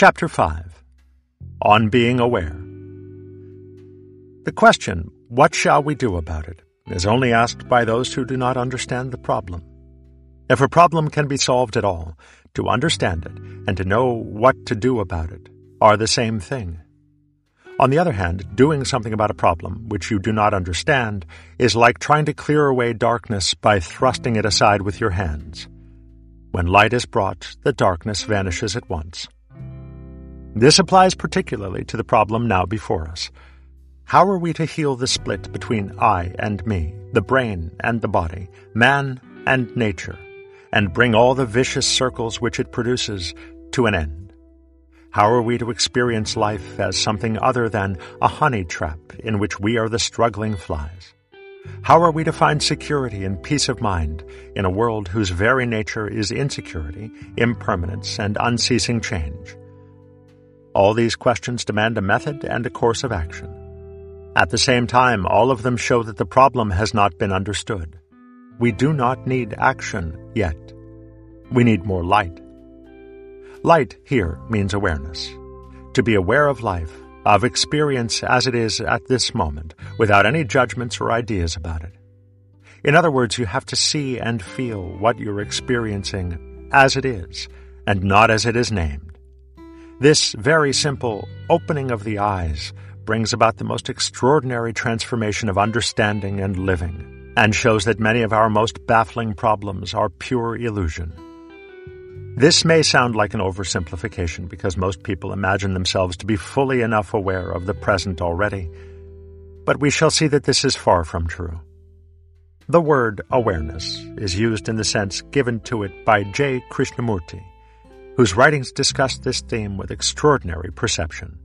Chapter 5 On Being Aware The question, What shall we do about it? is only asked by those who do not understand the problem. If a problem can be solved at all, to understand it and to know what to do about it are the same thing. On the other hand, doing something about a problem which you do not understand is like trying to clear away darkness by thrusting it aside with your hands. When light is brought, the darkness vanishes at once. This applies particularly to the problem now before us. How are we to heal the split between I and me, the brain and the body, man and nature, and bring all the vicious circles which it produces to an end? How are we to experience life as something other than a honey trap in which we are the struggling flies? How are we to find security and peace of mind in a world whose very nature is insecurity, impermanence, and unceasing change? All these questions demand a method and a course of action. At the same time, all of them show that the problem has not been understood. We do not need action yet. We need more light. Light here means awareness. To be aware of life, of experience as it is at this moment, without any judgments or ideas about it. In other words, you have to see and feel what you're experiencing as it is, and not as it is named. This very simple opening of the eyes brings about the most extraordinary transformation of understanding and living, and shows that many of our most baffling problems are pure illusion. This may sound like an oversimplification because most people imagine themselves to be fully enough aware of the present already, but we shall see that this is far from true. The word awareness is used in the sense given to it by J. Krishnamurti whose writings discuss this theme with extraordinary perception.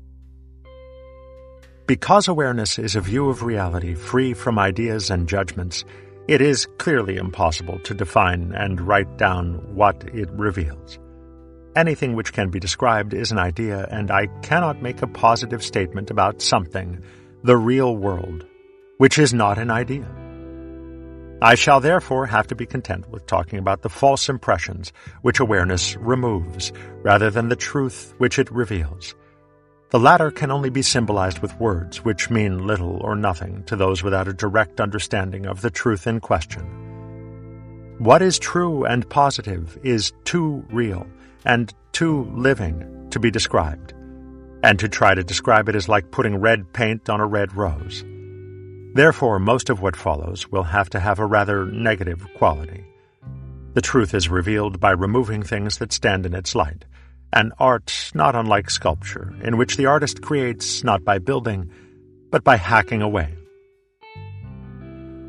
Because awareness is a view of reality free from ideas and judgments, it is clearly impossible to define and write down what it reveals. Anything which can be described is an idea, and I cannot make a positive statement about something, the real world, which is not an idea. I shall therefore have to be content with talking about the false impressions which awareness removes, rather than the truth which it reveals. The latter can only be symbolized with words which mean little or nothing to those without a direct understanding of the truth in question. What is true and positive is too real and too living to be described, and to try to describe it is like putting red paint on a red rose. Therefore, most of what follows will have to have a rather negative quality. The truth is revealed by removing things that stand in its light, an art not unlike sculpture, in which the artist creates not by building, but by hacking away.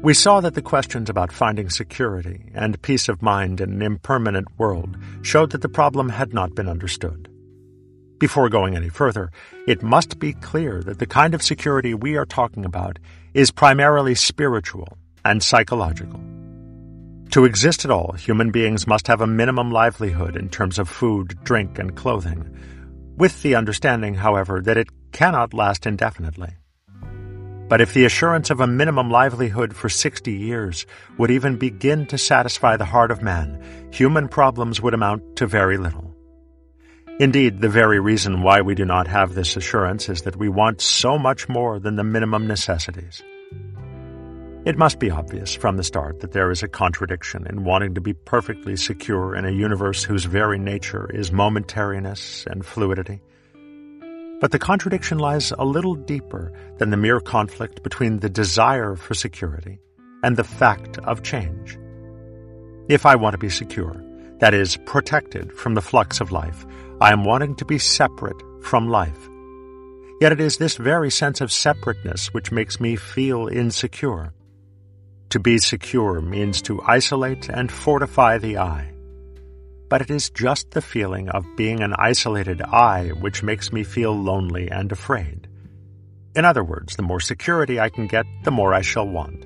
We saw that the questions about finding security and peace of mind in an impermanent world showed that the problem had not been understood. Before going any further, it must be clear that the kind of security we are talking about is primarily spiritual and psychological. To exist at all, human beings must have a minimum livelihood in terms of food, drink, and clothing, with the understanding, however, that it cannot last indefinitely. But if the assurance of a minimum livelihood for 60 years would even begin to satisfy the heart of man, human problems would amount to very little. Indeed, the very reason why we do not have this assurance is that we want so much more than the minimum necessities. It must be obvious from the start that there is a contradiction in wanting to be perfectly secure in a universe whose very nature is momentariness and fluidity. But the contradiction lies a little deeper than the mere conflict between the desire for security and the fact of change. If I want to be secure, that is, protected from the flux of life, I am wanting to be separate from life. Yet it is this very sense of separateness which makes me feel insecure. To be secure means to isolate and fortify the I. But it is just the feeling of being an isolated I which makes me feel lonely and afraid. In other words, the more security I can get, the more I shall want.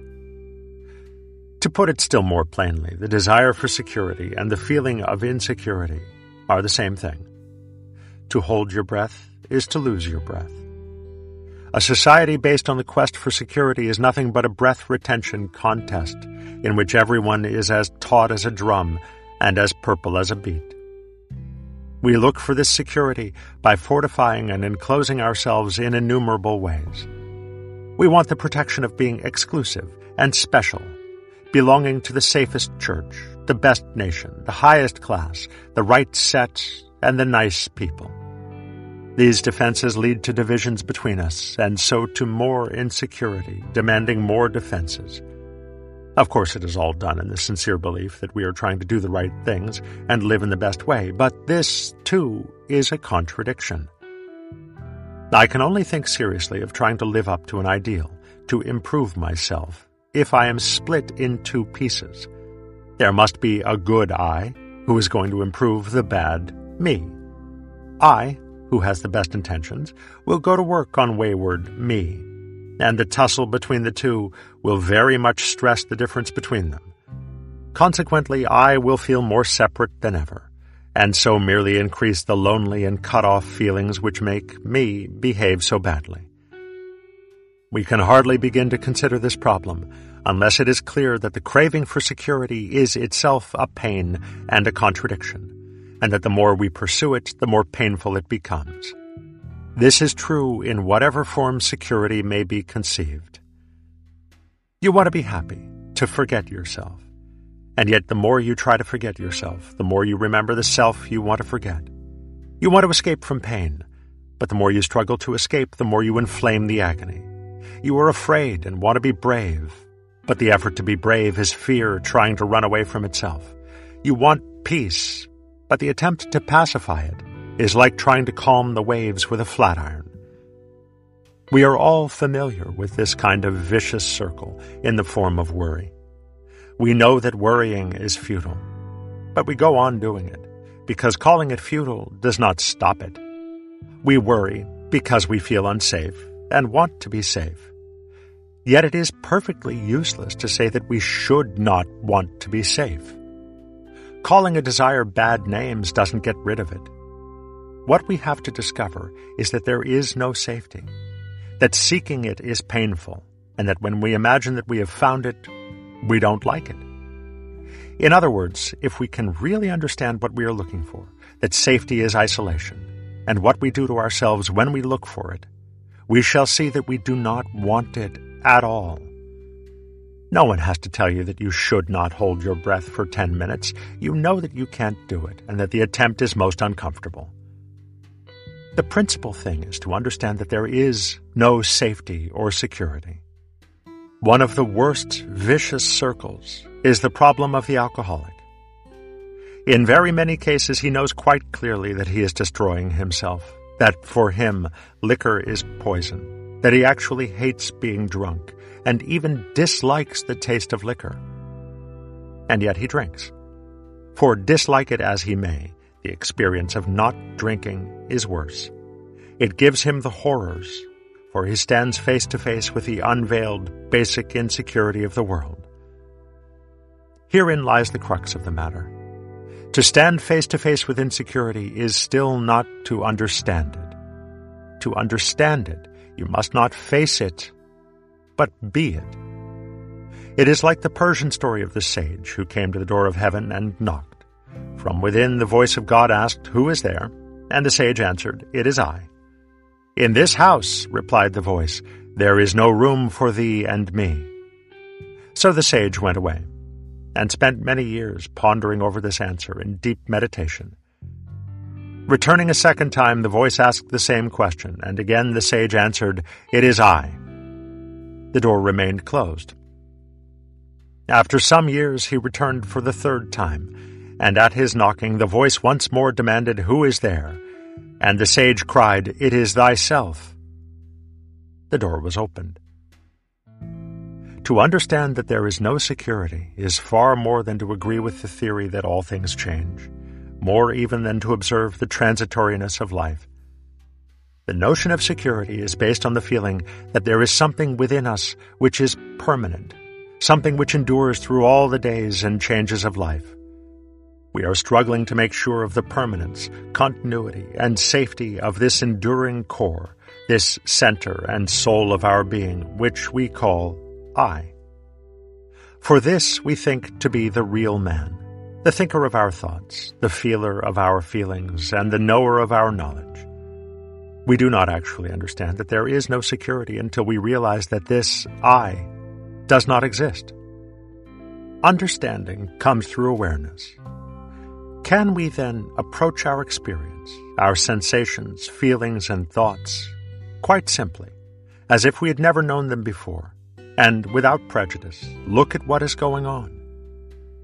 To put it still more plainly, the desire for security and the feeling of insecurity are the same thing. To hold your breath is to lose your breath. A society based on the quest for security is nothing but a breath retention contest in which everyone is as taut as a drum and as purple as a beet. We look for this security by fortifying and enclosing ourselves in innumerable ways. We want the protection of being exclusive and special, belonging to the safest church, the best nation, the highest class, the right set, and the nice people. These defenses lead to divisions between us, and so to more insecurity, demanding more defenses. Of course, it is all done in the sincere belief that we are trying to do the right things and live in the best way, but this, too, is a contradiction. I can only think seriously of trying to live up to an ideal, to improve myself, if I am split in two pieces. There must be a good I, who is going to improve the bad me. I, who has the best intentions, will go to work on wayward me and the tussle between the two will very much stress the difference between them. Consequently, I will feel more separate than ever, and so merely increase the lonely and cut off feelings which make me behave so badly. We can hardly begin to consider this problem unless it is clear that the craving for security is itself a pain and a contradiction, and that the more we pursue it, the more painful it becomes. This is true in whatever form security may be conceived. You want to be happy, to forget yourself. And yet, the more you try to forget yourself, the more you remember the self you want to forget. You want to escape from pain, but the more you struggle to escape, the more you inflame the agony. You are afraid and want to be brave, but the effort to be brave is fear trying to run away from itself. You want peace, but the attempt to pacify it is like trying to calm the waves with a flat iron. We are all familiar with this kind of vicious circle in the form of worry. We know that worrying is futile, but we go on doing it because calling it futile does not stop it. We worry because we feel unsafe and want to be safe. Yet it is perfectly useless to say that we should not want to be safe. Calling a desire bad names doesn't get rid of it. What we have to discover is that there is no safety, that seeking it is painful, and that when we imagine that we have found it, we don't like it. In other words, if we can really understand what we are looking for, that safety is isolation, and what we do to ourselves when we look for it, we shall see that we do not want it at all. No one has to tell you that you should not hold your breath for 10 minutes. You know that you can't do it, and that the attempt is most uncomfortable. The principal thing is to understand that there is no safety or security. One of the worst vicious circles is the problem of the alcoholic. In very many cases, he knows quite clearly that he is destroying himself, that for him, liquor is poison, that he actually hates being drunk, and even dislikes the taste of liquor. And yet he drinks. For dislike it as he may, the experience of not drinking is worse. It gives him the horrors, for he stands face to face with the unveiled, basic insecurity of the world. Herein lies the crux of the matter. To stand face to face with insecurity is still not to understand it. To understand it, you must not face it, but be it. It is like the Persian story of the sage who came to the door of heaven and knocked. From within, the voice of God asked, Who is there? And the sage answered, It is I. In this house, replied the voice, there is no room for thee and me. So the sage went away, and spent many years pondering over this answer in deep meditation. Returning a second time, the voice asked the same question, and again the sage answered, It is I. The door remained closed. After some years, he returned for the third time and at his knocking the voice once more demanded, Who is there? And the sage cried, It is thyself. The door was opened. To understand that there is no security is far more than to agree with the theory that all things change, more even than to observe the transitoriness of life. The notion of security is based on the feeling that there is something within us which is permanent, something which endures through all the days and changes of life. We are struggling to make sure of the permanence, continuity, and safety of this enduring core, this center and soul of our being, which we call I. For this we think to be the real man, the thinker of our thoughts, the feeler of our feelings, and the knower of our knowledge. We do not actually understand that there is no security until we realize that this I does not exist. Understanding comes through awareness. Can we then approach our experience, our sensations, feelings, and thoughts quite simply, as if we had never known them before, and without prejudice, look at what is going on?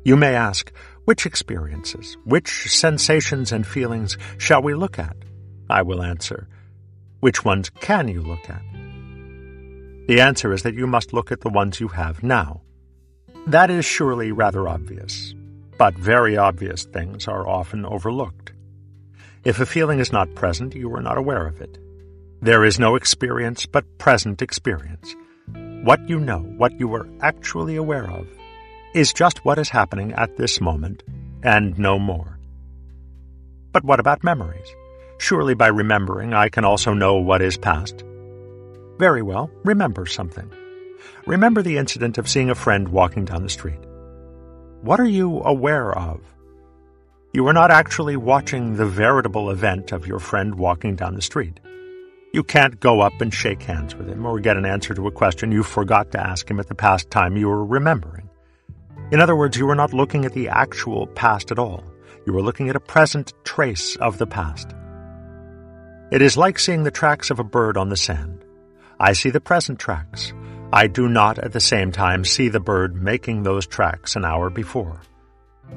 You may ask, which experiences, which sensations and feelings shall we look at? I will answer, which ones can you look at? The answer is that you must look at the ones you have now. That is surely rather obvious, but very obvious things are often overlooked. If a feeling is not present, you are not aware of it. There is no experience but present experience. What you know, what you are actually aware of, is just what is happening at this moment, and no more. But what about memories? Surely by remembering I can also know what is past. Very well, remember something. Remember the incident of seeing a friend walking down the street. What are you aware of? You are not actually watching the veritable event of your friend walking down the street. You can't go up and shake hands with him or get an answer to a question you forgot to ask him at the past time you were remembering. In other words, you are not looking at the actual past at all. You are looking at a present trace of the past. It is like seeing the tracks of a bird on the sand. I see the present tracks. I do not at the same time see the bird making those tracks an hour before.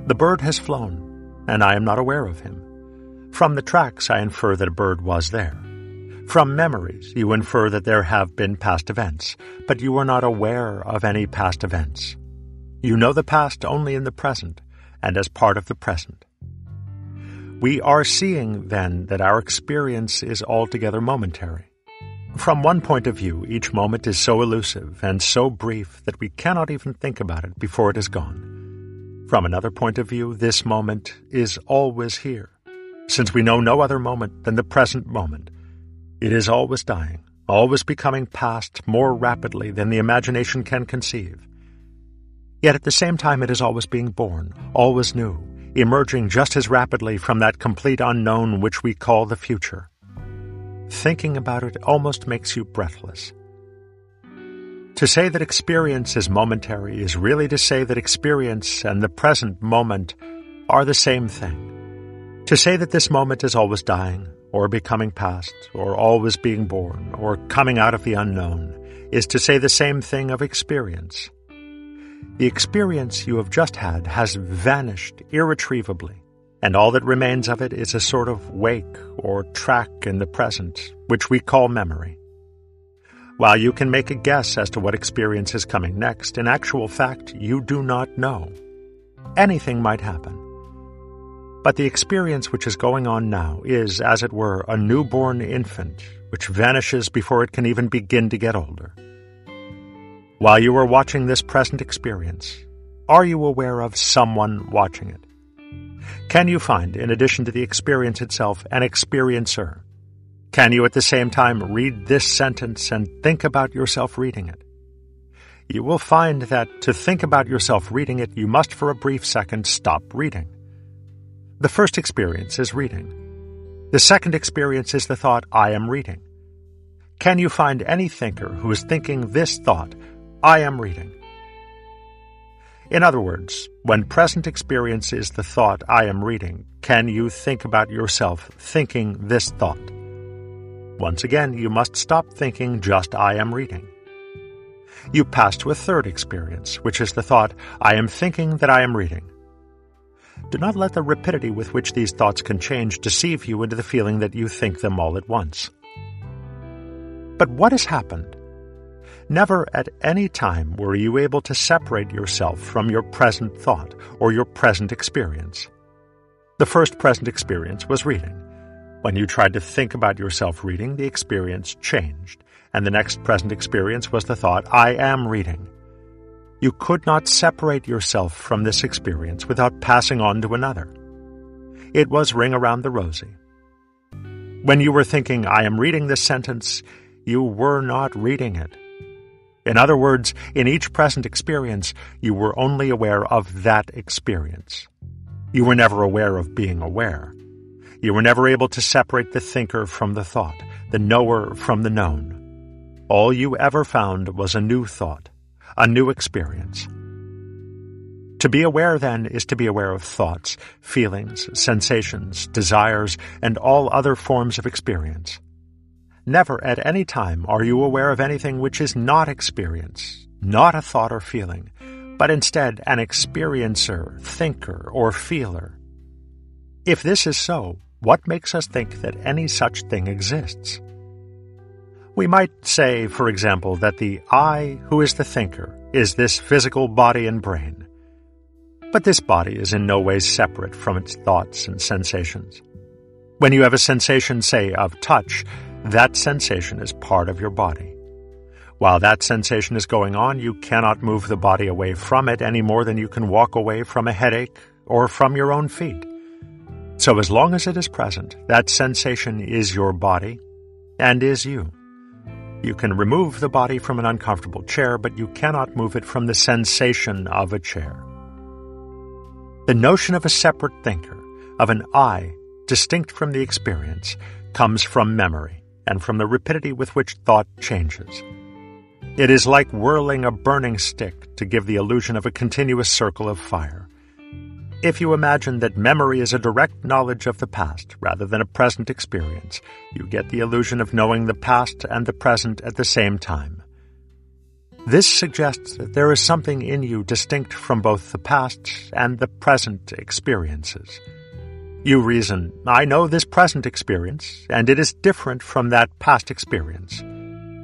The bird has flown, and I am not aware of him. From the tracks I infer that a bird was there. From memories you infer that there have been past events, but you are not aware of any past events. You know the past only in the present, and as part of the present. We are seeing, then, that our experience is altogether momentary. From one point of view, each moment is so elusive and so brief that we cannot even think about it before it is gone. From another point of view, this moment is always here, since we know no other moment than the present moment. It is always dying, always becoming past more rapidly than the imagination can conceive. Yet at the same time, it is always being born, always new, emerging just as rapidly from that complete unknown which we call the future. Thinking about it almost makes you breathless. To say that experience is momentary is really to say that experience and the present moment are the same thing. To say that this moment is always dying, or becoming past, or always being born, or coming out of the unknown, is to say the same thing of experience. The experience you have just had has vanished irretrievably, and all that remains of it is a sort of wake or track in the present, which we call memory. While you can make a guess as to what experience is coming next, in actual fact, you do not know. Anything might happen. But the experience which is going on now is, as it were, a newborn infant, which vanishes before it can even begin to get older. While you are watching this present experience, are you aware of someone watching it? Can you find, in addition to the experience itself, an experiencer? Can you at the same time read this sentence and think about yourself reading it? You will find that to think about yourself reading it, you must for a brief second stop reading. The first experience is reading. The second experience is the thought, I am reading. Can you find any thinker who is thinking this thought I am reading. In other words, when present experience is the thought I am reading, can you think about yourself thinking this thought? Once again, you must stop thinking just I am reading. You pass to a third experience, which is the thought I am thinking that I am reading. Do not let the rapidity with which these thoughts can change deceive you into the feeling that you think them all at once. But what has happened Never at any time were you able to separate yourself from your present thought or your present experience. The first present experience was reading. When you tried to think about yourself reading, the experience changed, and the next present experience was the thought, I am reading. You could not separate yourself from this experience without passing on to another. It was ring around the rosy. When you were thinking, I am reading this sentence, you were not reading it. In other words, in each present experience, you were only aware of that experience. You were never aware of being aware. You were never able to separate the thinker from the thought, the knower from the known. All you ever found was a new thought, a new experience. To be aware, then, is to be aware of thoughts, feelings, sensations, desires, and all other forms of experience. Never at any time are you aware of anything which is not experience, not a thought or feeling, but instead an experiencer, thinker, or feeler. If this is so, what makes us think that any such thing exists? We might say, for example, that the I who is the thinker is this physical body and brain. But this body is in no way separate from its thoughts and sensations. When you have a sensation, say, of touch, that sensation is part of your body. While that sensation is going on, you cannot move the body away from it any more than you can walk away from a headache or from your own feet. So as long as it is present, that sensation is your body and is you. You can remove the body from an uncomfortable chair, but you cannot move it from the sensation of a chair. The notion of a separate thinker, of an I, distinct from the experience, comes from memory and from the rapidity with which thought changes. It is like whirling a burning stick to give the illusion of a continuous circle of fire. If you imagine that memory is a direct knowledge of the past rather than a present experience, you get the illusion of knowing the past and the present at the same time. This suggests that there is something in you distinct from both the past and the present experiences. You reason, I know this present experience, and it is different from that past experience.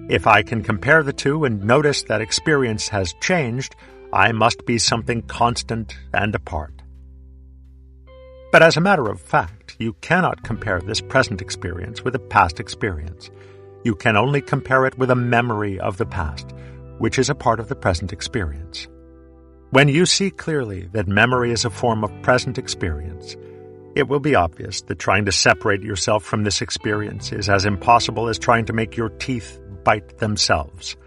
If I can compare the two and notice that experience has changed, I must be something constant and apart. But as a matter of fact, you cannot compare this present experience with a past experience. You can only compare it with a memory of the past, which is a part of the present experience. When you see clearly that memory is a form of present experience, it will be obvious that trying to separate yourself from this experience is as impossible as trying to make your teeth bite themselves.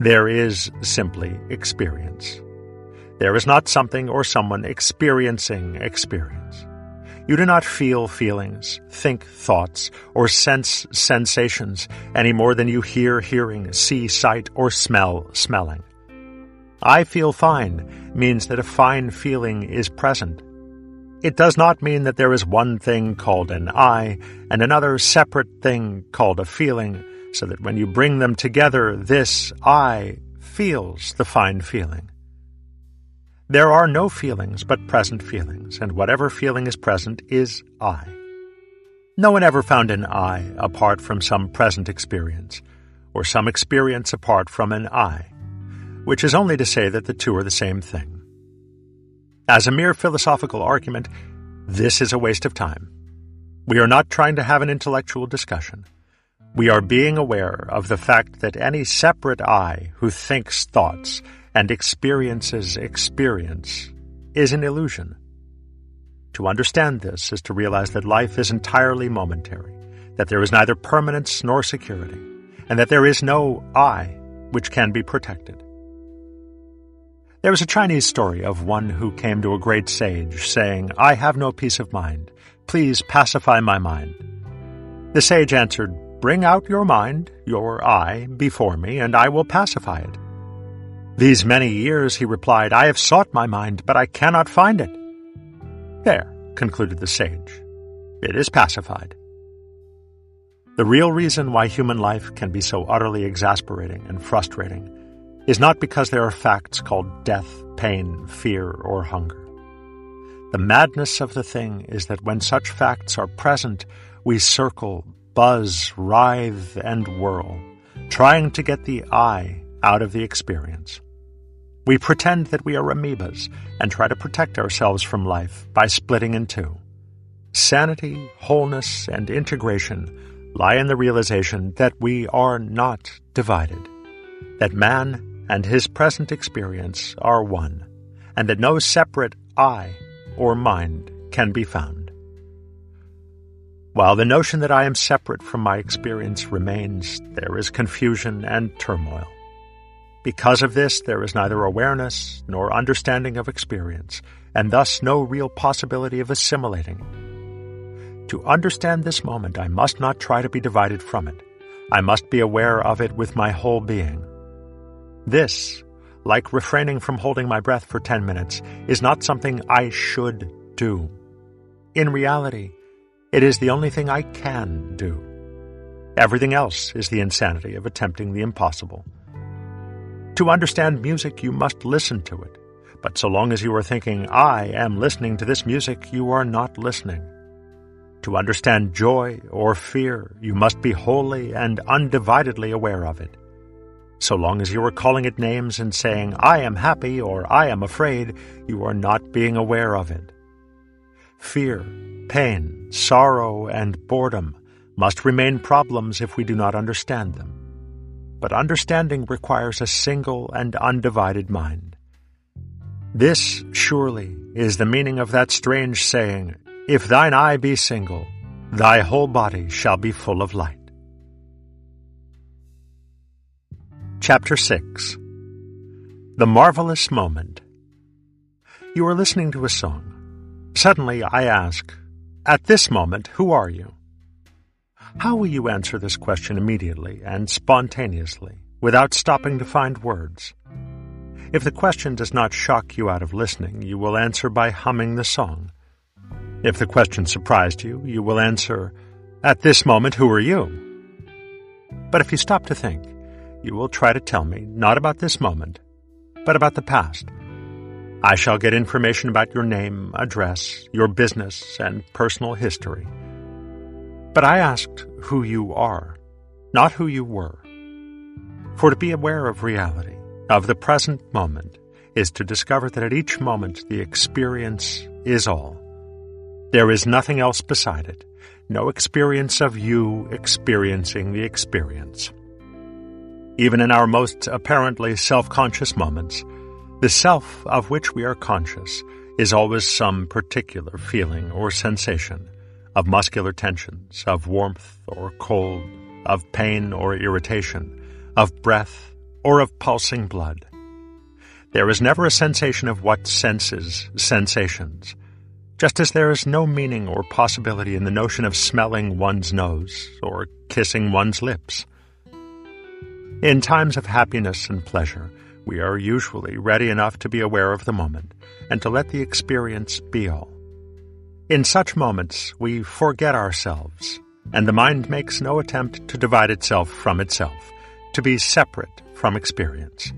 There is simply experience. There is not something or someone experiencing experience. You do not feel feelings, think thoughts, or sense sensations any more than you hear hearing, see sight, or smell smelling. I feel fine means that a fine feeling is present. It does not mean that there is one thing called an I and another separate thing called a feeling, so that when you bring them together, this I feels the fine feeling. There are no feelings but present feelings, and whatever feeling is present is I. No one ever found an I apart from some present experience, or some experience apart from an I, which is only to say that the two are the same thing. As a mere philosophical argument, this is a waste of time. We are not trying to have an intellectual discussion. We are being aware of the fact that any separate I who thinks thoughts and experiences experience is an illusion. To understand this is to realize that life is entirely momentary, that there is neither permanence nor security, and that there is no I which can be protected. There was a Chinese story of one who came to a great sage, saying, I have no peace of mind. Please pacify my mind. The sage answered, Bring out your mind, your I, before me, and I will pacify it. These many years, he replied, I have sought my mind, but I cannot find it. There, concluded the sage, it is pacified. The real reason why human life can be so utterly exasperating and frustrating is not because there are facts called death, pain, fear, or hunger. The madness of the thing is that when such facts are present, we circle, buzz, writhe, and whirl, trying to get the I out of the experience. We pretend that we are amoebas and try to protect ourselves from life by splitting in two. Sanity, wholeness, and integration lie in the realization that we are not divided, that man and his present experience are one, and that no separate I or mind can be found. While the notion that I am separate from my experience remains, there is confusion and turmoil. Because of this, there is neither awareness nor understanding of experience, and thus no real possibility of assimilating. To understand this moment, I must not try to be divided from it. I must be aware of it with my whole being. This, like refraining from holding my breath for 10 minutes, is not something I should do. In reality, it is the only thing I can do. Everything else is the insanity of attempting the impossible. To understand music, you must listen to it. But so long as you are thinking, I am listening to this music, you are not listening. To understand joy or fear, you must be wholly and undividedly aware of it. So long as you are calling it names and saying, I am happy or I am afraid, you are not being aware of it. Fear, pain, sorrow, and boredom must remain problems if we do not understand them. But understanding requires a single and undivided mind. This, surely, is the meaning of that strange saying, if thine eye be single, thy whole body shall be full of light. Chapter 6 The Marvelous Moment You are listening to a song. Suddenly I ask, At this moment, who are you? How will you answer this question immediately and spontaneously, without stopping to find words? If the question does not shock you out of listening, you will answer by humming the song. If the question surprised you, you will answer, At this moment, who are you? But if you stop to think, you will try to tell me not about this moment, but about the past. I shall get information about your name, address, your business, and personal history. But I asked who you are, not who you were. For to be aware of reality, of the present moment, is to discover that at each moment the experience is all. There is nothing else beside it, no experience of you experiencing the experience. Even in our most apparently self-conscious moments, the self of which we are conscious is always some particular feeling or sensation of muscular tensions, of warmth or cold, of pain or irritation, of breath or of pulsing blood. There is never a sensation of what senses sensations, just as there is no meaning or possibility in the notion of smelling one's nose or kissing one's lips. In times of happiness and pleasure, we are usually ready enough to be aware of the moment and to let the experience be all. In such moments, we forget ourselves, and the mind makes no attempt to divide itself from itself, to be separate from experience.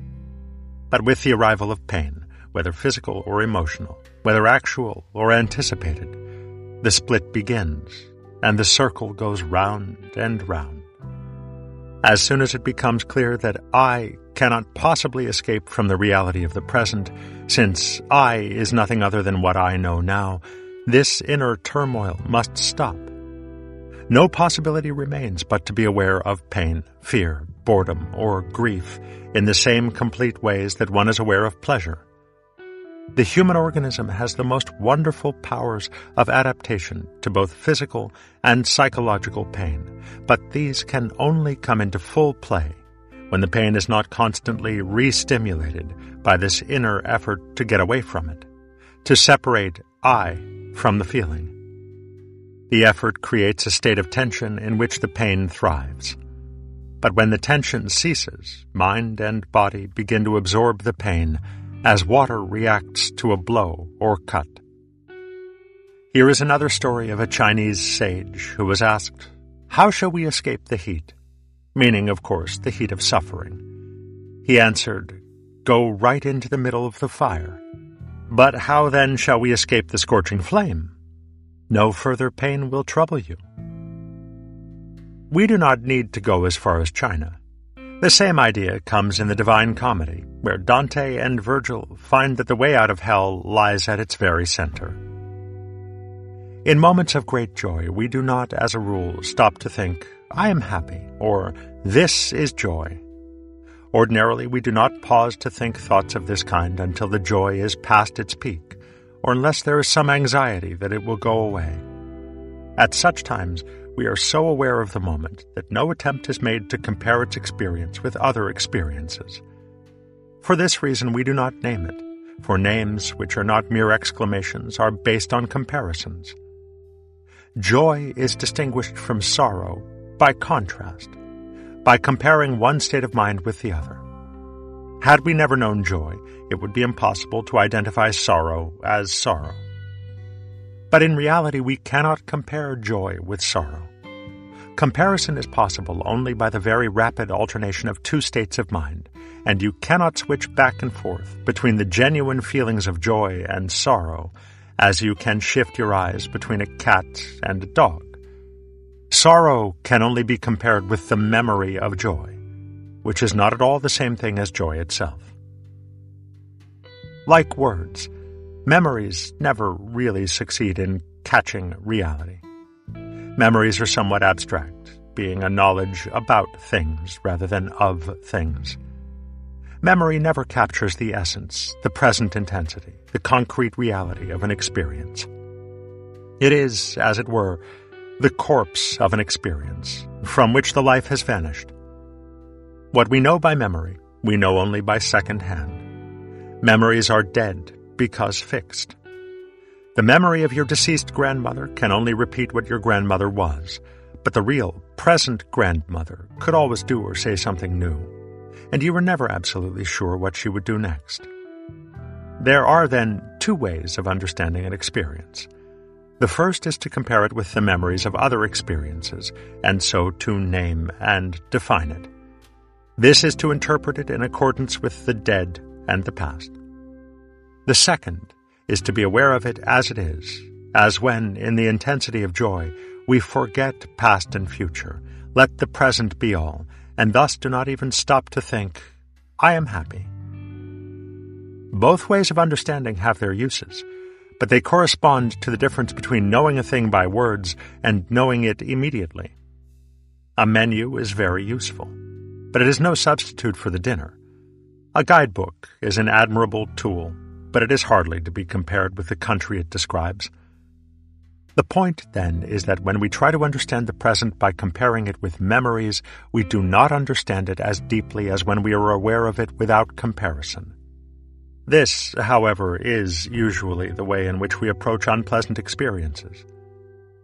But with the arrival of pain, whether physical or emotional, whether actual or anticipated. The split begins, and the circle goes round and round. As soon as it becomes clear that I cannot possibly escape from the reality of the present, since I is nothing other than what I know now, this inner turmoil must stop. No possibility remains but to be aware of pain, fear, boredom, or grief in the same complete ways that one is aware of pleasure. The human organism has the most wonderful powers of adaptation to both physical and psychological pain, but these can only come into full play when the pain is not constantly re-stimulated by this inner effort to get away from it, to separate I from the feeling. The effort creates a state of tension in which the pain thrives. But when the tension ceases, mind and body begin to absorb the pain as water reacts to a blow or cut. Here is another story of a Chinese sage who was asked, How shall we escape the heat? Meaning, of course, the heat of suffering. He answered, Go right into the middle of the fire. But how then shall we escape the scorching flame? No further pain will trouble you. We do not need to go as far as China. The same idea comes in the Divine Comedy, where Dante and Virgil find that the way out of hell lies at its very center. In moments of great joy, we do not, as a rule, stop to think, I am happy, or this is joy. Ordinarily, we do not pause to think thoughts of this kind until the joy is past its peak, or unless there is some anxiety that it will go away. At such times, we are so aware of the moment that no attempt is made to compare its experience with other experiences. For this reason, we do not name it, for names which are not mere exclamations are based on comparisons. Joy is distinguished from sorrow by contrast, by comparing one state of mind with the other. Had we never known joy, it would be impossible to identify sorrow as sorrow. But in reality, we cannot compare joy with sorrow. Comparison is possible only by the very rapid alternation of two states of mind, and you cannot switch back and forth between the genuine feelings of joy and sorrow as you can shift your eyes between a cat and a dog. Sorrow can only be compared with the memory of joy, which is not at all the same thing as joy itself. Like words, memories never really succeed in catching reality. Memories are somewhat abstract, being a knowledge about things rather than of things. Memory never captures the essence, the present intensity, the concrete reality of an experience. It is, as it were, the corpse of an experience, from which the life has vanished. What we know by memory, we know only by second hand. Memories are dead because fixed. The memory of your deceased grandmother can only repeat what your grandmother was, but the real, present grandmother could always do or say something new, and you were never absolutely sure what she would do next. There are then two ways of understanding an experience. The first is to compare it with the memories of other experiences, and so to name and define it. This is to interpret it in accordance with the dead and the past. The second is to be aware of it as it is, as when, in the intensity of joy, we forget past and future, let the present be all, and thus do not even stop to think, I am happy. Both ways of understanding have their uses, but they correspond to the difference between knowing a thing by words and knowing it immediately. A menu is very useful, but it is no substitute for the dinner. A guidebook is an admirable tool but it is hardly to be compared with the country it describes. The point, then, is that when we try to understand the present by comparing it with memories, we do not understand it as deeply as when we are aware of it without comparison. This, however, is usually the way in which we approach unpleasant experiences.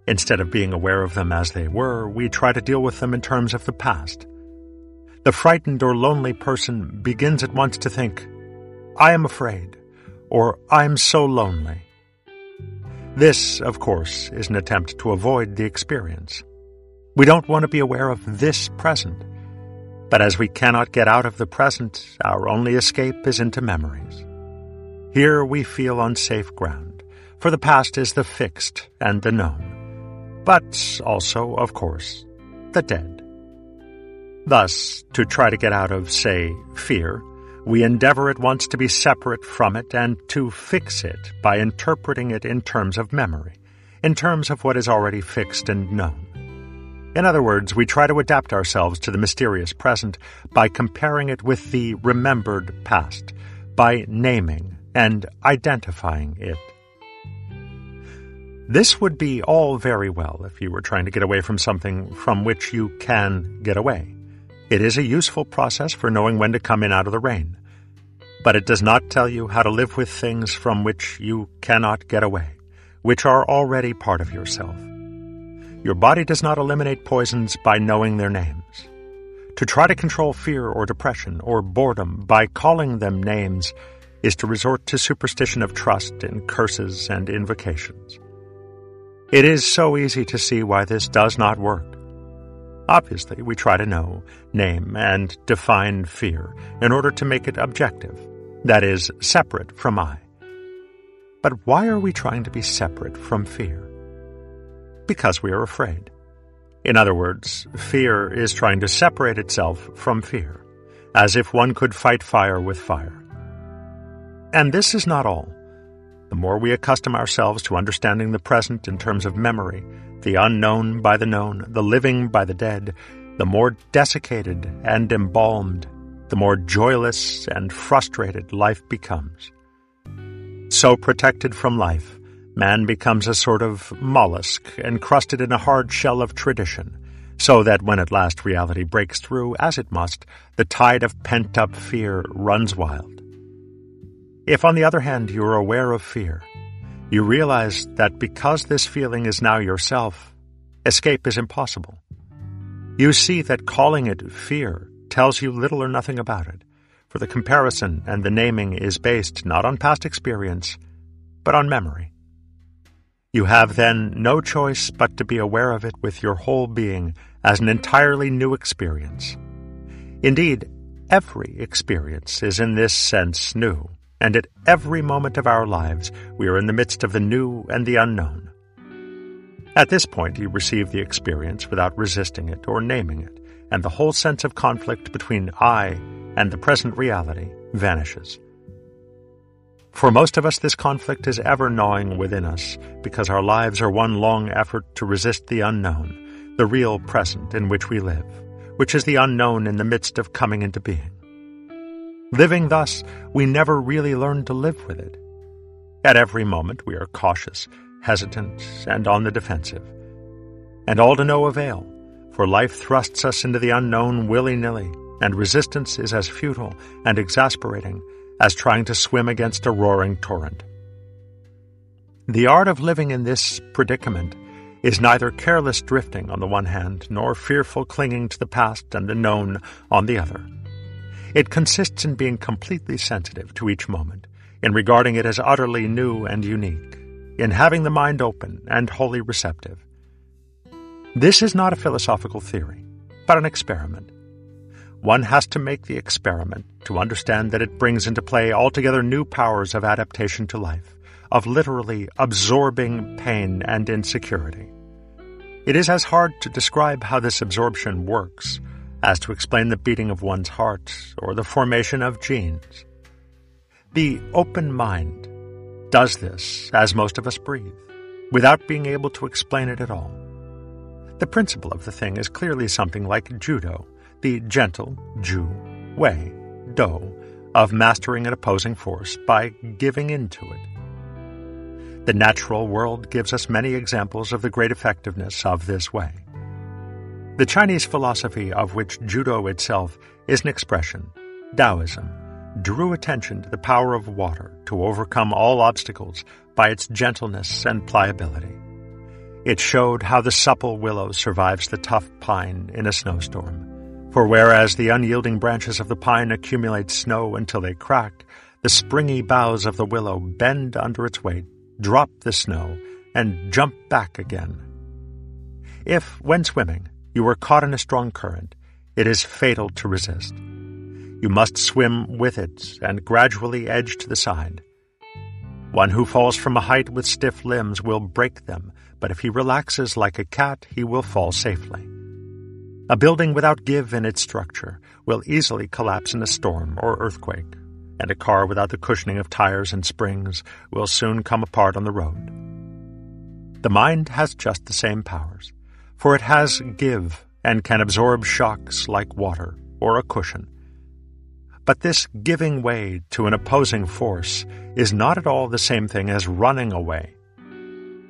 Instead of being aware of them as they were, we try to deal with them in terms of the past. The frightened or lonely person begins at once to think, I am afraid or I'm so lonely. This, of course, is an attempt to avoid the experience. We don't want to be aware of this present. But as we cannot get out of the present, our only escape is into memories. Here we feel on safe ground, for the past is the fixed and the known, but also, of course, the dead. Thus, to try to get out of, say, fear, we endeavor at once to be separate from it and to fix it by interpreting it in terms of memory, in terms of what is already fixed and known. In other words, we try to adapt ourselves to the mysterious present by comparing it with the remembered past, by naming and identifying it. This would be all very well if you were trying to get away from something from which you can get away. It is a useful process for knowing when to come in out of the rain. But it does not tell you how to live with things from which you cannot get away, which are already part of yourself. Your body does not eliminate poisons by knowing their names. To try to control fear or depression or boredom by calling them names is to resort to superstition of trust in curses and invocations. It is so easy to see why this does not work. Obviously, we try to know, name, and define fear in order to make it objective, that is, separate from I. But why are we trying to be separate from fear? Because we are afraid. In other words, fear is trying to separate itself from fear, as if one could fight fire with fire. And this is not all. The more we accustom ourselves to understanding the present in terms of memory, the unknown by the known, the living by the dead, the more desiccated and embalmed, the more joyless and frustrated life becomes. So protected from life, man becomes a sort of mollusk encrusted in a hard shell of tradition, so that when at last reality breaks through, as it must, the tide of pent up fear runs wild. If, on the other hand, you are aware of fear, you realize that because this feeling is now yourself, escape is impossible. You see that calling it fear tells you little or nothing about it, for the comparison and the naming is based not on past experience, but on memory. You have then no choice but to be aware of it with your whole being as an entirely new experience. Indeed, every experience is in this sense new, and at every moment of our lives we are in the midst of the new and the unknown. At this point, you receive the experience without resisting it or naming it, and the whole sense of conflict between I and the present reality vanishes. For most of us, this conflict is ever gnawing within us because our lives are one long effort to resist the unknown, the real present in which we live, which is the unknown in the midst of coming into being. Living thus, we never really learn to live with it. At every moment, we are cautious, hesitant, and on the defensive. And all to no avail, for life thrusts us into the unknown willy nilly, and resistance is as futile and exasperating as trying to swim against a roaring torrent. The art of living in this predicament is neither careless drifting on the one hand, nor fearful clinging to the past and the known on the other. It consists in being completely sensitive to each moment, in regarding it as utterly new and unique, in having the mind open and wholly receptive. This is not a philosophical theory, but an experiment one has to make the experiment to understand that it brings into play altogether new powers of adaptation to life, of literally absorbing pain and insecurity. It is as hard to describe how this absorption works as to explain the beating of one's heart or the formation of genes. The open mind does this, as most of us breathe, without being able to explain it at all. The principle of the thing is clearly something like judo the gentle ju, way, do, of mastering an opposing force by giving in to it. The natural world gives us many examples of the great effectiveness of this way. The Chinese philosophy of which judo itself is an expression, Taoism, drew attention to the power of water to overcome all obstacles by its gentleness and pliability. It showed how the supple willow survives the tough pine in a snowstorm for whereas the unyielding branches of the pine accumulate snow until they crack, the springy boughs of the willow bend under its weight, drop the snow, and jump back again. If, when swimming, you are caught in a strong current, it is fatal to resist. You must swim with it and gradually edge to the side. One who falls from a height with stiff limbs will break them, but if he relaxes like a cat, he will fall safely. A building without give in its structure will easily collapse in a storm or earthquake, and a car without the cushioning of tires and springs will soon come apart on the road. The mind has just the same powers, for it has give and can absorb shocks like water or a cushion. But this giving way to an opposing force is not at all the same thing as running away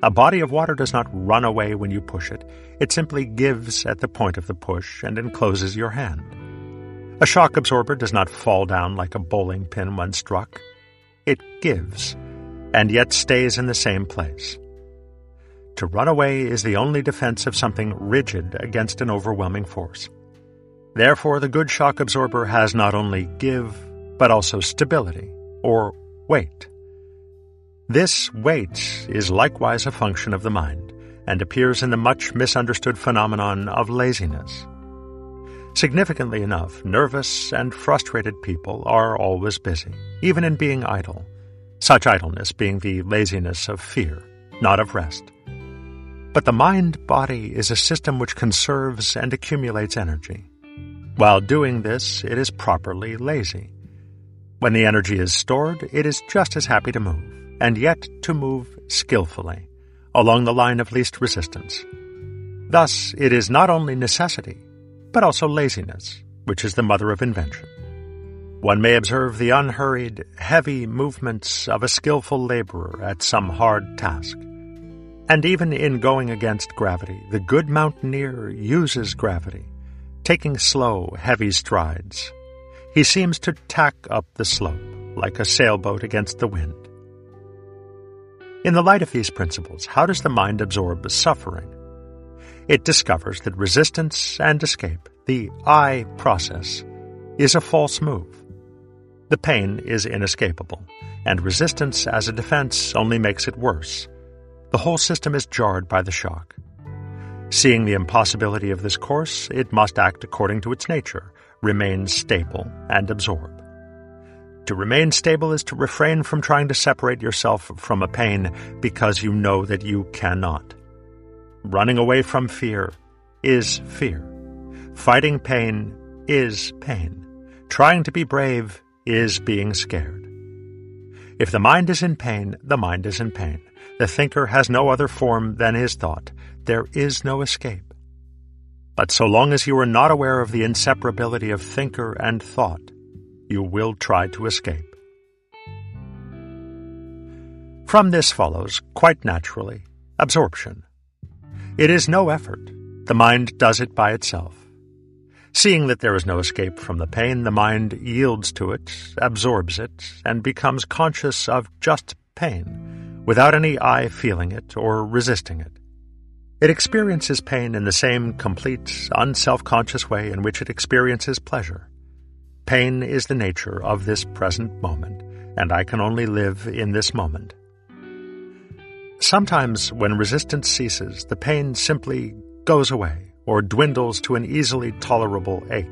a body of water does not run away when you push it. It simply gives at the point of the push and encloses your hand. A shock absorber does not fall down like a bowling pin when struck. It gives, and yet stays in the same place. To run away is the only defense of something rigid against an overwhelming force. Therefore, the good shock absorber has not only give, but also stability, or weight. This weight is likewise a function of the mind, and appears in the much misunderstood phenomenon of laziness. Significantly enough, nervous and frustrated people are always busy, even in being idle, such idleness being the laziness of fear, not of rest. But the mind body is a system which conserves and accumulates energy. While doing this, it is properly lazy. When the energy is stored, it is just as happy to move and yet to move skillfully, along the line of least resistance. Thus, it is not only necessity, but also laziness, which is the mother of invention. One may observe the unhurried, heavy movements of a skillful laborer at some hard task. And even in going against gravity, the good mountaineer uses gravity, taking slow, heavy strides. He seems to tack up the slope like a sailboat against the wind. In the light of these principles, how does the mind absorb the suffering? It discovers that resistance and escape, the I process, is a false move. The pain is inescapable, and resistance as a defense only makes it worse. The whole system is jarred by the shock. Seeing the impossibility of this course, it must act according to its nature, remain stable, and absorb. To remain stable is to refrain from trying to separate yourself from a pain because you know that you cannot. Running away from fear is fear. Fighting pain is pain. Trying to be brave is being scared. If the mind is in pain, the mind is in pain. The thinker has no other form than his thought. There is no escape. But so long as you are not aware of the inseparability of thinker and thought, you will try to escape. From this follows, quite naturally, absorption. It is no effort. The mind does it by itself. Seeing that there is no escape from the pain, the mind yields to it, absorbs it, and becomes conscious of just pain, without any I feeling it or resisting it. It experiences pain in the same complete, unself-conscious way in which it experiences pleasure. Pain is the nature of this present moment, and I can only live in this moment. Sometimes, when resistance ceases, the pain simply goes away or dwindles to an easily tolerable ache.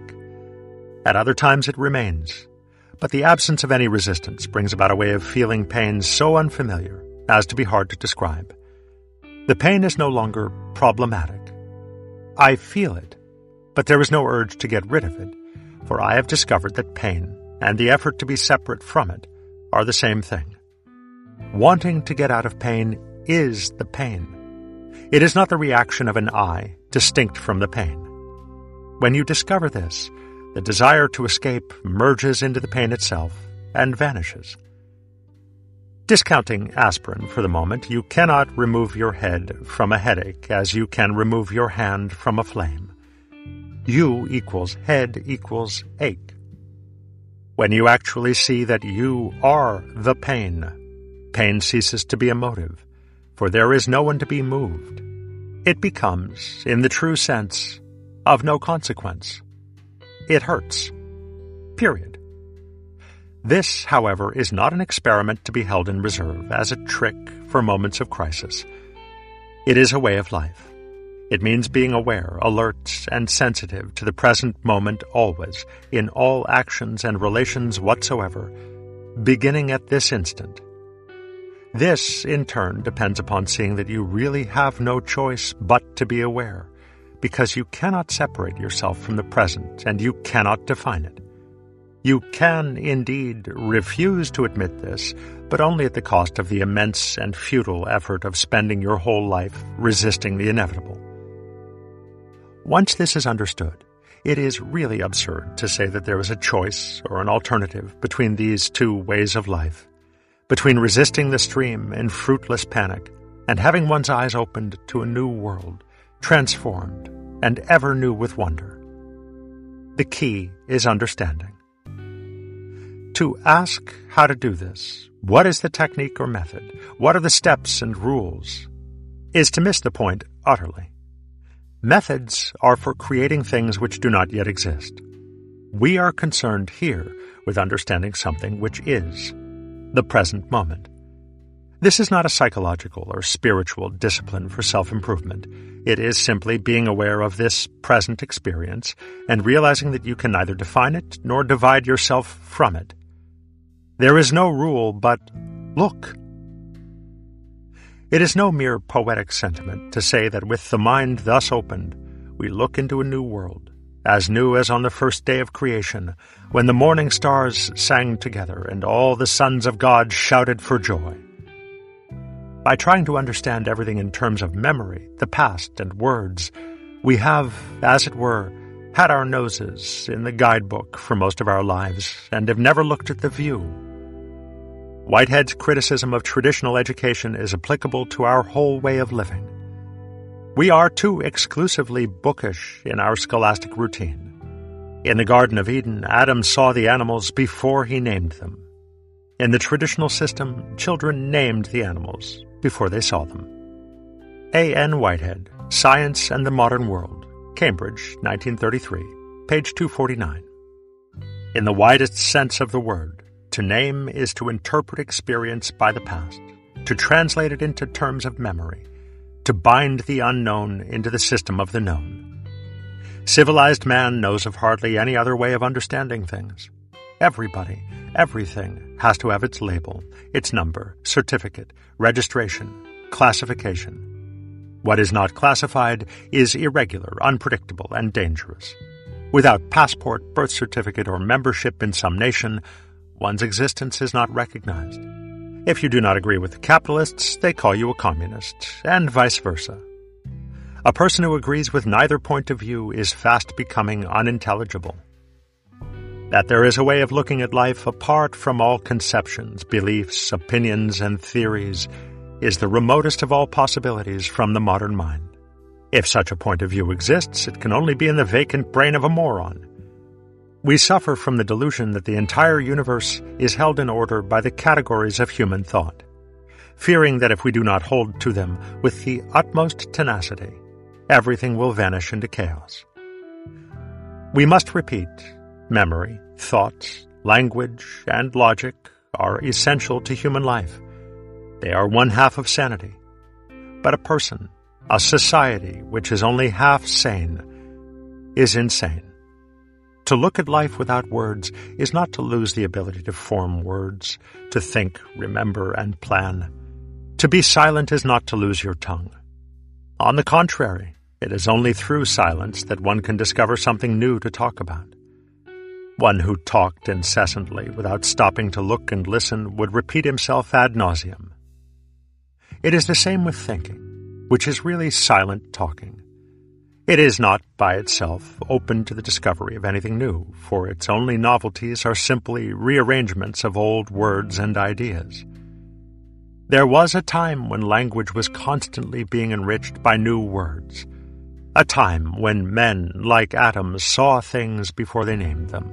At other times, it remains. But the absence of any resistance brings about a way of feeling pain so unfamiliar as to be hard to describe. The pain is no longer problematic. I feel it, but there is no urge to get rid of it for I have discovered that pain and the effort to be separate from it are the same thing. Wanting to get out of pain is the pain. It is not the reaction of an I, distinct from the pain. When you discover this, the desire to escape merges into the pain itself and vanishes. Discounting aspirin for the moment, you cannot remove your head from a headache as you can remove your hand from a flame. U equals head equals ache. When you actually see that you are the pain, pain ceases to be a motive, for there is no one to be moved. It becomes, in the true sense, of no consequence. It hurts. Period. This, however, is not an experiment to be held in reserve as a trick for moments of crisis. It is a way of life. It means being aware, alert, and sensitive to the present moment always, in all actions and relations whatsoever, beginning at this instant. This, in turn, depends upon seeing that you really have no choice but to be aware, because you cannot separate yourself from the present and you cannot define it. You can, indeed, refuse to admit this, but only at the cost of the immense and futile effort of spending your whole life resisting the inevitable. Once this is understood, it is really absurd to say that there is a choice or an alternative between these two ways of life, between resisting the stream in fruitless panic and having one's eyes opened to a new world, transformed and ever new with wonder. The key is understanding. To ask how to do this, what is the technique or method, what are the steps and rules, is to miss the point utterly. Methods are for creating things which do not yet exist. We are concerned here with understanding something which is the present moment. This is not a psychological or spiritual discipline for self-improvement. It is simply being aware of this present experience and realizing that you can neither define it nor divide yourself from it. There is no rule but look. It is no mere poetic sentiment to say that with the mind thus opened, we look into a new world, as new as on the first day of creation, when the morning stars sang together and all the sons of God shouted for joy. By trying to understand everything in terms of memory, the past, and words, we have, as it were, had our noses in the guidebook for most of our lives and have never looked at the view Whitehead's criticism of traditional education is applicable to our whole way of living. We are too exclusively bookish in our scholastic routine. In the Garden of Eden, Adam saw the animals before he named them. In the traditional system, children named the animals before they saw them. A. N. Whitehead, Science and the Modern World, Cambridge, 1933, page 249. In the widest sense of the word, to name is to interpret experience by the past, to translate it into terms of memory, to bind the unknown into the system of the known. Civilized man knows of hardly any other way of understanding things. Everybody, everything has to have its label, its number, certificate, registration, classification. What is not classified is irregular, unpredictable, and dangerous. Without passport, birth certificate, or membership in some nation, one's existence is not recognized. If you do not agree with the capitalists, they call you a communist, and vice versa. A person who agrees with neither point of view is fast becoming unintelligible. That there is a way of looking at life apart from all conceptions, beliefs, opinions, and theories is the remotest of all possibilities from the modern mind. If such a point of view exists, it can only be in the vacant brain of a moron. We suffer from the delusion that the entire universe is held in order by the categories of human thought, fearing that if we do not hold to them with the utmost tenacity, everything will vanish into chaos. We must repeat Memory, thought, language, and logic are essential to human life. They are one half of sanity. But a person, a society which is only half sane, is insane. To look at life without words is not to lose the ability to form words, to think, remember, and plan. To be silent is not to lose your tongue. On the contrary, it is only through silence that one can discover something new to talk about. One who talked incessantly without stopping to look and listen would repeat himself ad nauseum. It is the same with thinking, which is really silent talking. It is not by itself open to the discovery of anything new, for its only novelties are simply rearrangements of old words and ideas. There was a time when language was constantly being enriched by new words, a time when men, like Adam, saw things before they named them.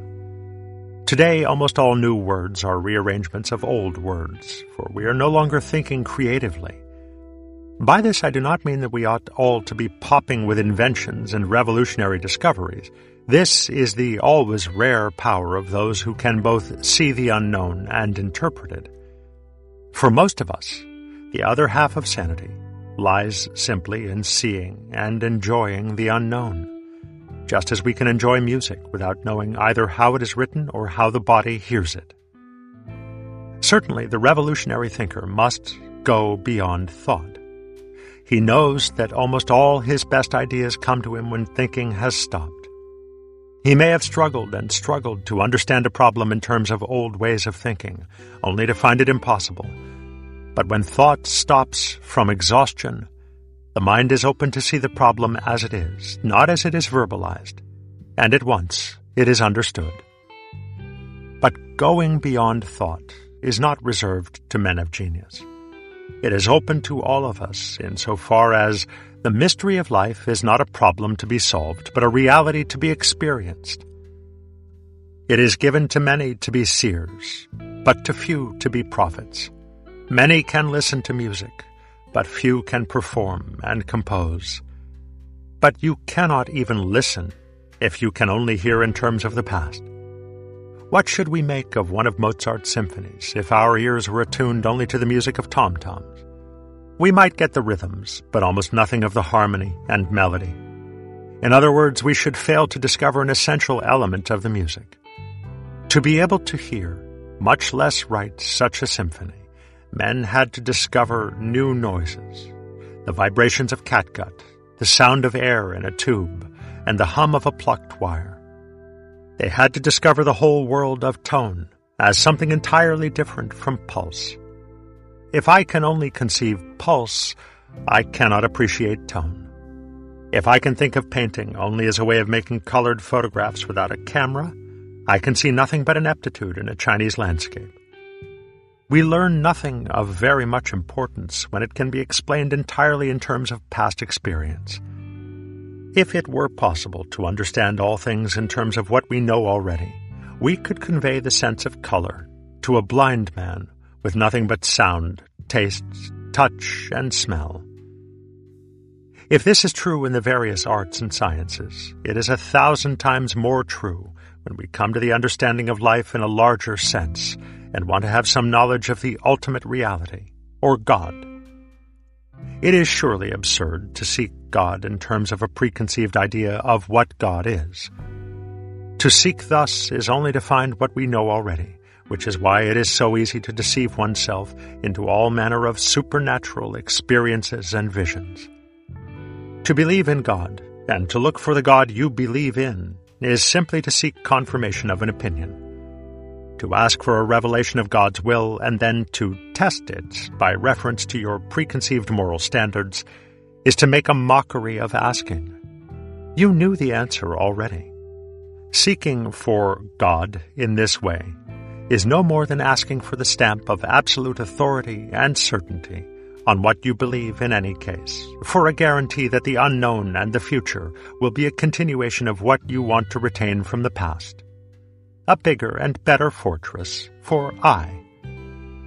Today, almost all new words are rearrangements of old words, for we are no longer thinking creatively. By this, I do not mean that we ought all to be popping with inventions and revolutionary discoveries. This is the always rare power of those who can both see the unknown and interpret it. For most of us, the other half of sanity lies simply in seeing and enjoying the unknown just as we can enjoy music without knowing either how it is written or how the body hears it. Certainly, the revolutionary thinker must go beyond thought. He knows that almost all his best ideas come to him when thinking has stopped. He may have struggled and struggled to understand a problem in terms of old ways of thinking, only to find it impossible. But when thought stops from exhaustion, the mind is open to see the problem as it is, not as it is verbalized, and at once it is understood. But going beyond thought is not reserved to men of genius. It is open to all of us insofar as the mystery of life is not a problem to be solved, but a reality to be experienced. It is given to many to be seers, but to few to be prophets. Many can listen to music, but few can perform and compose. But you cannot even listen if you can only hear in terms of the past. What should we make of one of Mozart's symphonies if our ears were attuned only to the music of tom-toms? We might get the rhythms, but almost nothing of the harmony and melody. In other words, we should fail to discover an essential element of the music. To be able to hear, much less write such a symphony, men had to discover new noises the vibrations of catgut, the sound of air in a tube, and the hum of a plucked wire. They had to discover the whole world of tone as something entirely different from pulse. If I can only conceive pulse, I cannot appreciate tone. If I can think of painting only as a way of making colored photographs without a camera, I can see nothing but ineptitude in a Chinese landscape. We learn nothing of very much importance when it can be explained entirely in terms of past experience. If it were possible to understand all things in terms of what we know already, we could convey the sense of color to a blind man with nothing but sound, tastes, touch, and smell. If this is true in the various arts and sciences, it is a thousand times more true when we come to the understanding of life in a larger sense and want to have some knowledge of the ultimate reality, or God. It is surely absurd to seek God in terms of a preconceived idea of what God is. To seek thus is only to find what we know already, which is why it is so easy to deceive oneself into all manner of supernatural experiences and visions. To believe in God, and to look for the God you believe in, is simply to seek confirmation of an opinion. To ask for a revelation of God's will and then to test it by reference to your preconceived moral standards is to make a mockery of asking. You knew the answer already. Seeking for God in this way is no more than asking for the stamp of absolute authority and certainty on what you believe in any case, for a guarantee that the unknown and the future will be a continuation of what you want to retain from the past. A bigger and better fortress for I.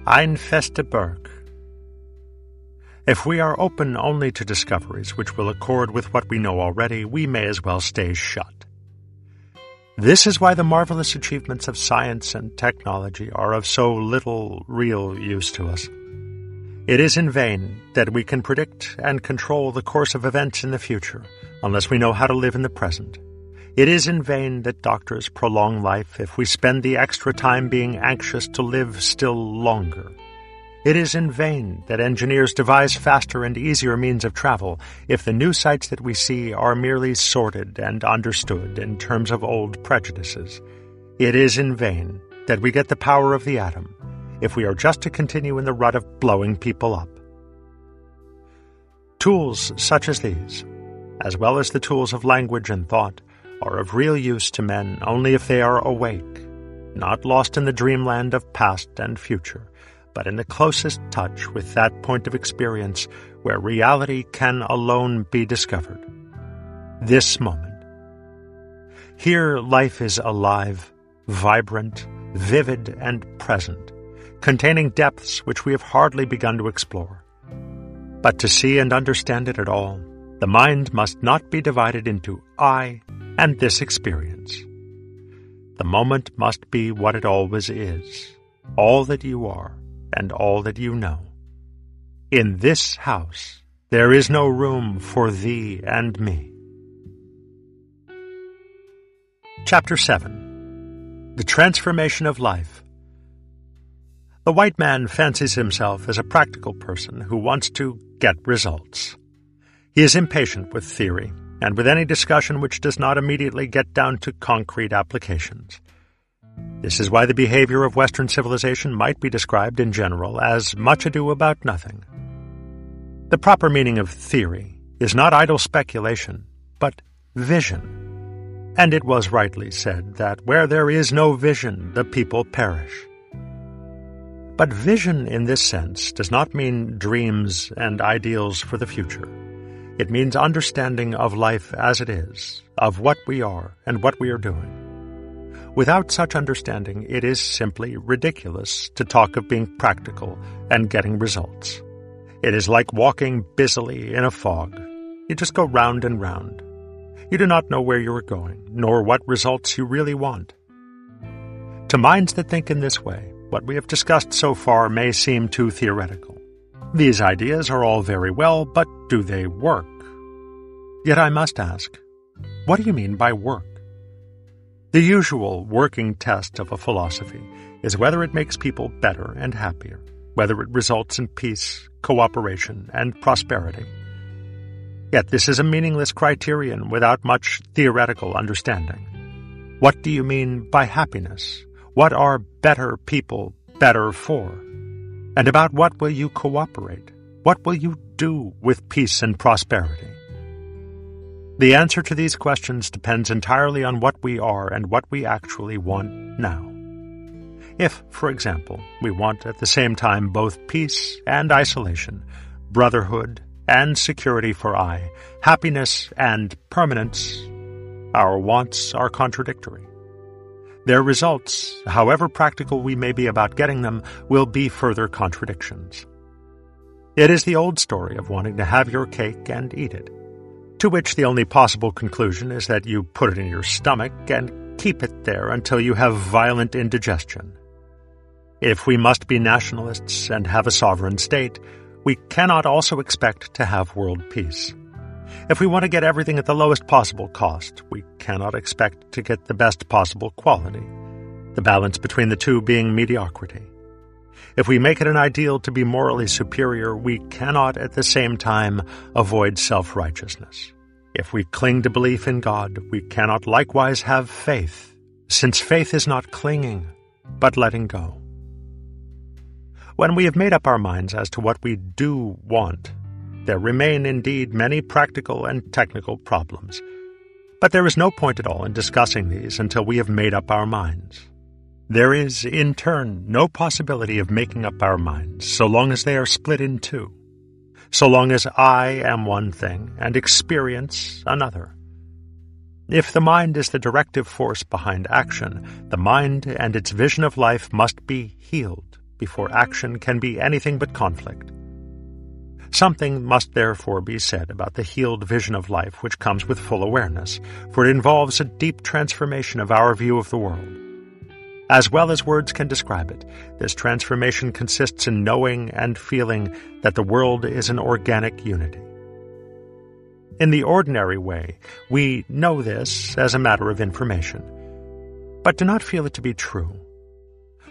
Ein feste Burg. If we are open only to discoveries which will accord with what we know already, we may as well stay shut. This is why the marvelous achievements of science and technology are of so little real use to us. It is in vain that we can predict and control the course of events in the future unless we know how to live in the present. It is in vain that doctors prolong life if we spend the extra time being anxious to live still longer. It is in vain that engineers devise faster and easier means of travel if the new sights that we see are merely sorted and understood in terms of old prejudices. It is in vain that we get the power of the atom if we are just to continue in the rut of blowing people up. Tools such as these, as well as the tools of language and thought, are of real use to men only if they are awake, not lost in the dreamland of past and future, but in the closest touch with that point of experience where reality can alone be discovered. This moment. Here life is alive, vibrant, vivid, and present containing depths which we have hardly begun to explore. But to see and understand it at all, the mind must not be divided into I and this experience. The moment must be what it always is, all that you are and all that you know. In this house, there is no room for thee and me. Chapter 7 The Transformation of Life the white man fancies himself as a practical person who wants to get results. He is impatient with theory and with any discussion which does not immediately get down to concrete applications. This is why the behavior of Western civilization might be described in general as much ado about nothing. The proper meaning of theory is not idle speculation, but vision. And it was rightly said that where there is no vision, the people perish. But vision in this sense does not mean dreams and ideals for the future. It means understanding of life as it is, of what we are and what we are doing. Without such understanding, it is simply ridiculous to talk of being practical and getting results. It is like walking busily in a fog. You just go round and round. You do not know where you are going, nor what results you really want. To minds that think in this way, what we have discussed so far may seem too theoretical. These ideas are all very well, but do they work? Yet I must ask, what do you mean by work? The usual working test of a philosophy is whether it makes people better and happier, whether it results in peace, cooperation, and prosperity. Yet this is a meaningless criterion without much theoretical understanding. What do you mean by happiness? What are better people better for? And about what will you cooperate? What will you do with peace and prosperity? The answer to these questions depends entirely on what we are and what we actually want now. If, for example, we want at the same time both peace and isolation, brotherhood and security for I, happiness and permanence, our wants are contradictory. their results, however practical we may be about getting them, will be further contradictions. It is the old story of wanting to have your cake and eat it, to which the only possible conclusion is that you put it in your stomach and keep it there until you have violent indigestion. If we must be nationalists and have a sovereign state, we cannot also expect to have world peace. If we want to get everything at the lowest possible cost, we cannot expect to get the best possible quality, the balance between the two being mediocrity. If we make it an ideal to be morally superior, we cannot at the same time avoid self righteousness. If we cling to belief in God, we cannot likewise have faith, since faith is not clinging, but letting go. When we have made up our minds as to what we do want, there remain indeed many practical and technical problems. But there is no point at all in discussing these until we have made up our minds. There is, in turn, no possibility of making up our minds so long as they are split in two, so long as I am one thing and experience another. If the mind is the directive force behind action, the mind and its vision of life must be healed before action can be anything but conflict. Something must therefore be said about the healed vision of life which comes with full awareness, for it involves a deep transformation of our view of the world. As well as words can describe it, this transformation consists in knowing and feeling that the world is an organic unity. In the ordinary way, we know this as a matter of information, but do not feel it to be true.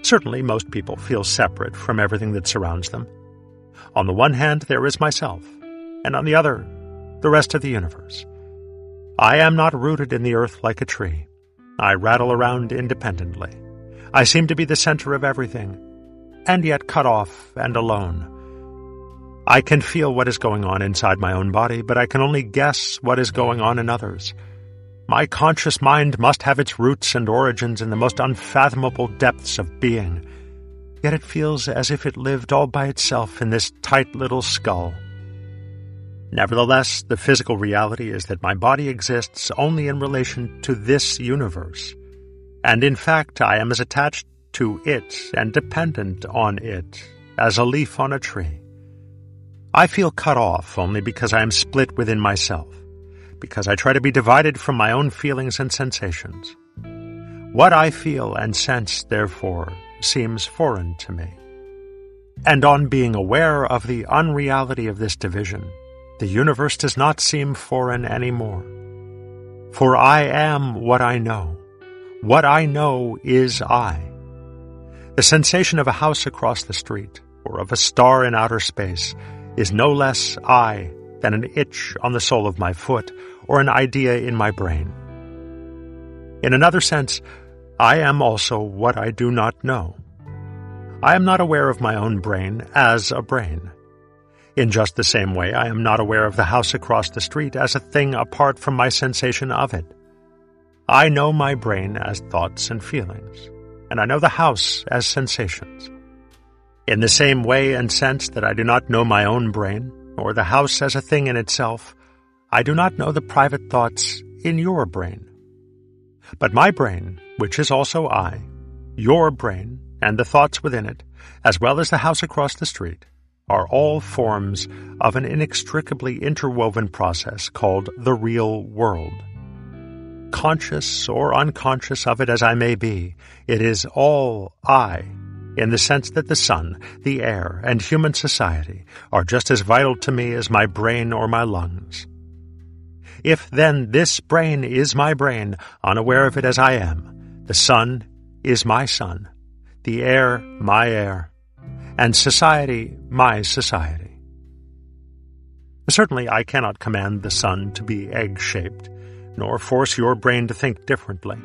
Certainly, most people feel separate from everything that surrounds them. On the one hand, there is myself, and on the other, the rest of the universe. I am not rooted in the earth like a tree. I rattle around independently. I seem to be the center of everything, and yet cut off and alone. I can feel what is going on inside my own body, but I can only guess what is going on in others. My conscious mind must have its roots and origins in the most unfathomable depths of being, yet it feels as if it lived all by itself in this tight little skull. Nevertheless, the physical reality is that my body exists only in relation to this universe and in fact I am as attached to it and dependent on it as a leaf on a tree. I feel cut off only because I am split within myself, because I try to be divided from my own feelings and sensations. What I feel and sense, therefore, seems foreign to me. And on being aware of the unreality of this division, the universe does not seem foreign any more. For I am what I know, what I know is I. The sensation of a house across the street, or of a star in outer space, is no less I than an itch on the sole of my foot, or an idea in my brain. In another sense, I am also what I do not know. I am not aware of my own brain as a brain. In just the same way, I am not aware of the house across the street as a thing apart from my sensation of it. I know my brain as thoughts and feelings, and I know the house as sensations. In the same way and sense that I do not know my own brain, or the house as a thing in itself, I do not know the private thoughts in your brain. But my brain, which is also I, your brain, and the thoughts within it, as well as the house across the street, are all forms of an inextricably interwoven process called the real world conscious or unconscious of it as I may be, it is all I, in the sense that the sun, the air, and human society are just as vital to me as my brain or my lungs. If then this brain is my brain, unaware of it as I am, the sun is my sun, the air my air, and society my society. Certainly I cannot command the sun to be egg-shaped, nor force your brain to think differently.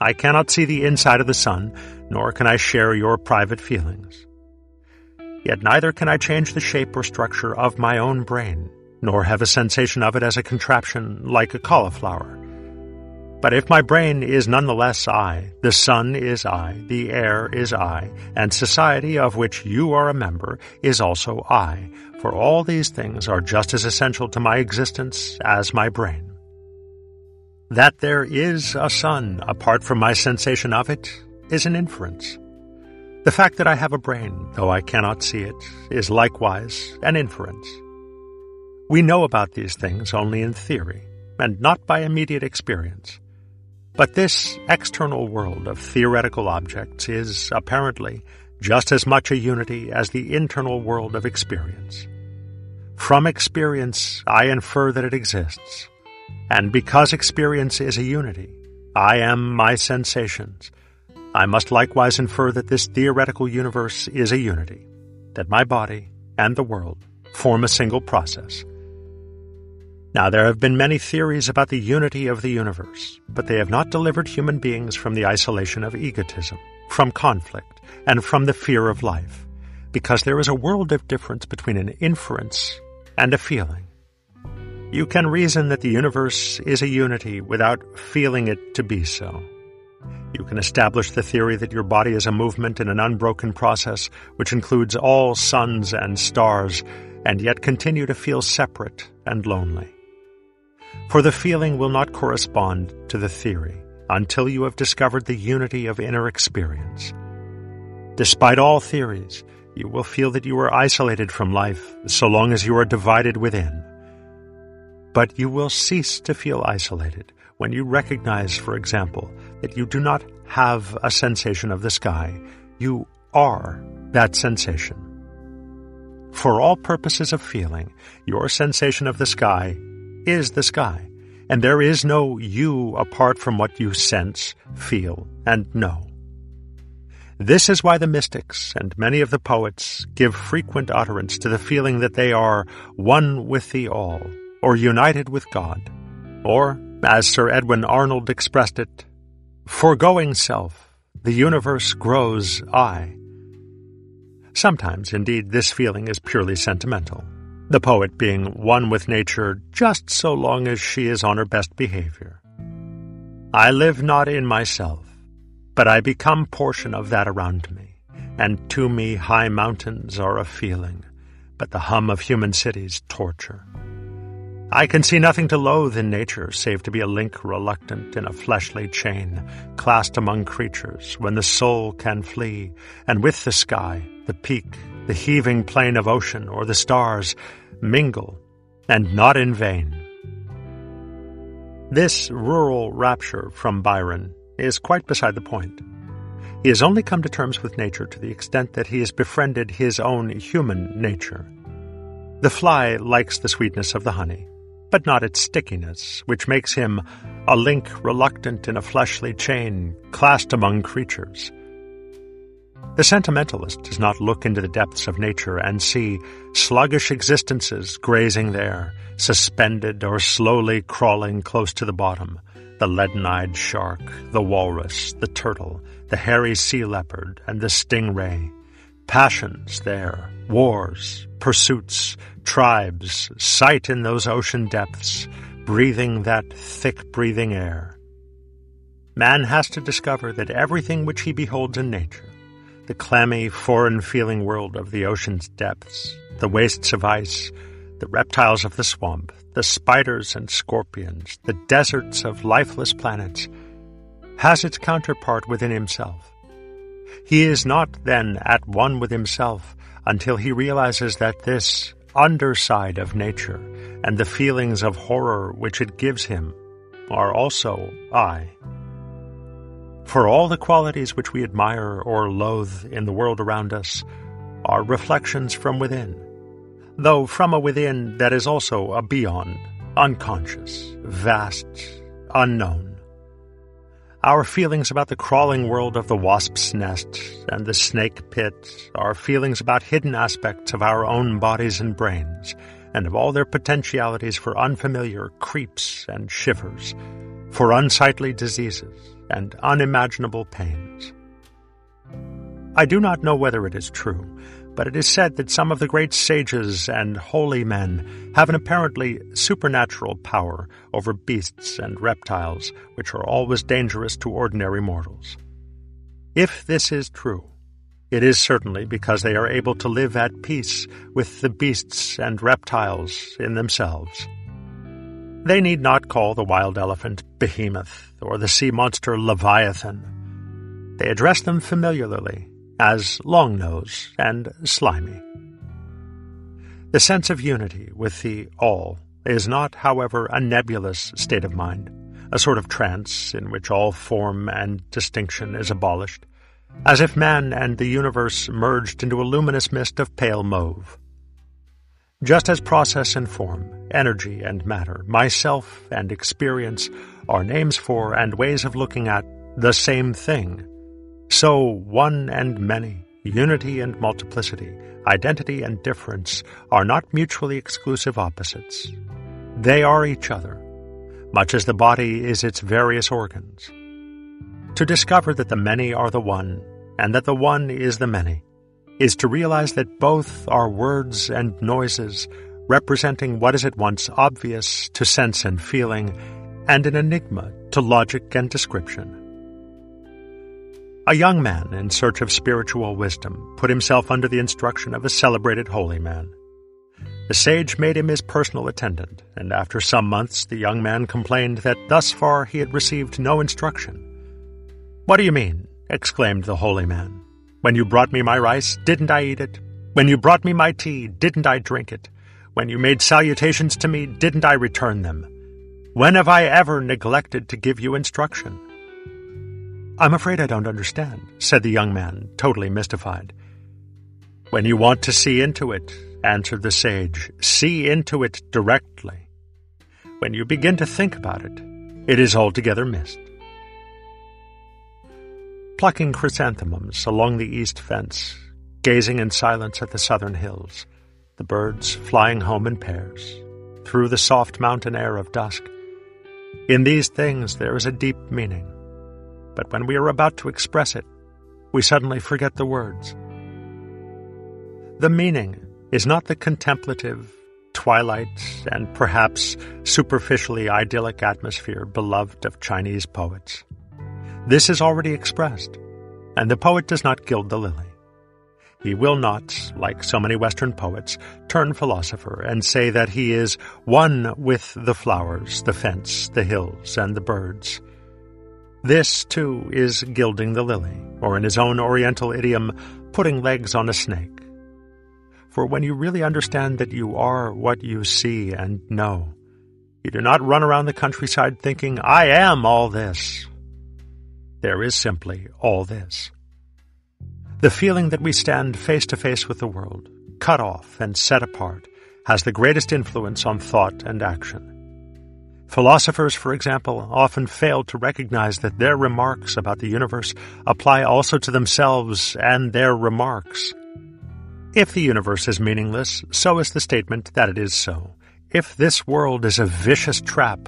I cannot see the inside of the sun, nor can I share your private feelings. Yet neither can I change the shape or structure of my own brain, nor have a sensation of it as a contraption like a cauliflower. But if my brain is nonetheless I, the sun is I, the air is I, and society of which you are a member is also I, for all these things are just as essential to my existence as my brain. That there is a sun apart from my sensation of it is an inference. The fact that I have a brain, though I cannot see it, is likewise an inference. We know about these things only in theory, and not by immediate experience. But this external world of theoretical objects is, apparently, just as much a unity as the internal world of experience. From experience, I infer that it exists, and because experience is a unity, I am my sensations, I must likewise infer that this theoretical universe is a unity, that my body and the world form a single process. Now, there have been many theories about the unity of the universe, but they have not delivered human beings from the isolation of egotism, from conflict, and from the fear of life, because there is a world of difference between an inference and a feeling. You can reason that the universe is a unity without feeling it to be so. You can establish the theory that your body is a movement in an unbroken process which includes all suns and stars, and yet continue to feel separate and lonely. For the feeling will not correspond to the theory until you have discovered the unity of inner experience. Despite all theories, you will feel that you are isolated from life so long as you are divided within. But you will cease to feel isolated when you recognize, for example, that you do not have a sensation of the sky, you are that sensation. For all purposes of feeling, your sensation of the sky is the sky, and there is no you apart from what you sense, feel, and know. This is why the mystics and many of the poets give frequent utterance to the feeling that they are one with the all, or united with God, or as Sir Edwin Arnold expressed it, foregoing self, the universe grows I. Sometimes, indeed, this feeling is purely sentimental, the poet being one with nature just so long as she is on her best behavior. I live not in myself, but I become portion of that around me, and to me high mountains are a feeling, but the hum of human cities torture. I can see nothing to loathe in nature save to be a link reluctant in a fleshly chain, clasped among creatures, when the soul can flee, and with the sky, the peak, the heaving plain of ocean, or the stars, mingle, and not in vain. This rural rapture from Byron is quite beside the point. He has only come to terms with nature to the extent that he has befriended his own human nature. The fly likes the sweetness of the honey but not its stickiness, which makes him a link reluctant in a fleshly chain, clasped among creatures. The sentimentalist does not look into the depths of nature and see sluggish existences grazing there, suspended or slowly crawling close to the bottom, the leaden-eyed shark, the walrus, the turtle, the hairy sea leopard, and the stingray. Passions there, wars, pursuits, tribes sight in those ocean depths, breathing that thick breathing air. Man has to discover that everything which he beholds in nature, the clammy, foreign feeling world of the ocean's depths, the wastes of ice, the reptiles of the swamp, the spiders and scorpions, the deserts of lifeless planets, has its counterpart within himself. He is not then at one with himself until he realizes that this underside of nature and the feelings of horror which it gives him are also I. For all the qualities which we admire or loathe in the world around us are reflections from within, though from a within that is also a beyond, unconscious, vast, unknown. Our feelings about the crawling world of the wasp's nest and the snake pit are feelings about hidden aspects of our own bodies and brains, and of all their potentialities for unfamiliar creeps and shivers, for unsightly diseases and unimaginable pains. I do not know whether it is true, but it is said that some of the great sages and holy men have an apparently supernatural power over beasts and reptiles, which are always dangerous to ordinary mortals. If this is true, it is certainly because they are able to live at peace with the beasts and reptiles in themselves. They need not call the wild elephant Behemoth or the sea monster Leviathan. They address them familiarly as Longnose and Slimy. The sense of unity with the All is not, however, a nebulous state of mind, a sort of trance in which all form and distinction is abolished, as if man and the universe merged into a luminous mist of pale mauve. Just as process and form, energy and matter, myself and experience are names for and ways of looking at the same thing, so one and many, unity and multiplicity, identity and difference are not mutually exclusive opposites. They are each other, much as the body is its various organs. To discover that the many are the one, and that the one is the many, is to realize that both are words and noises representing what is at once obvious to sense and feeling, and an enigma to logic and description. A young man in search of spiritual wisdom put himself under the instruction of a celebrated holy man. The sage made him his personal attendant, and after some months the young man complained that thus far he had received no instruction. What do you mean? exclaimed the holy man. When you brought me my rice, didn't I eat it? When you brought me my tea, didn't I drink it? When you made salutations to me, didn't I return them? When have I ever neglected to give you instruction? I'm afraid I don't understand, said the young man, totally mystified. When you want to see into it, answered the sage, see into it directly. When you begin to think about it, it is altogether missed. Plucking chrysanthemums along the east fence, gazing in silence at the southern hills, the birds flying home in pairs, through the soft mountain air of dusk. In these things there is a deep meaning but when we are about to express it, we suddenly forget the words. The meaning is not the contemplative, twilight, and perhaps superficially idyllic atmosphere beloved of Chinese poets. This is already expressed, and the poet does not gild the lily. He will not, like so many Western poets, turn philosopher and say that he is one with the flowers, the fence, the hills, and the birds, this, too, is gilding the lily, or in his own oriental idiom, putting legs on a snake. For when you really understand that you are what you see and know, you do not run around the countryside thinking, I am all this. There is simply all this. The feeling that we stand face to face with the world, cut off and set apart, has the greatest influence on thought and action. Philosophers, for example, often fail to recognize that their remarks about the universe apply also to themselves and their remarks. If the universe is meaningless, so is the statement that it is so. If this world is a vicious trap,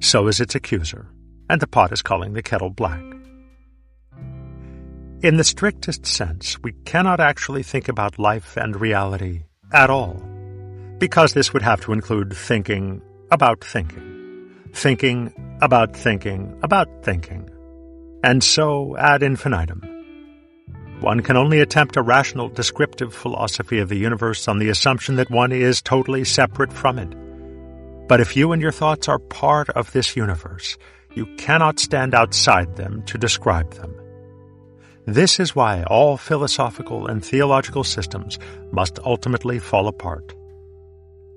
so is its accuser, and the pot is calling the kettle black. In the strictest sense, we cannot actually think about life and reality at all, because this would have to include thinking about thinking thinking about thinking about thinking, and so ad infinitum. One can only attempt a rational descriptive philosophy of the universe on the assumption that one is totally separate from it. But if you and your thoughts are part of this universe, you cannot stand outside them to describe them. This is why all philosophical and theological systems must ultimately fall apart.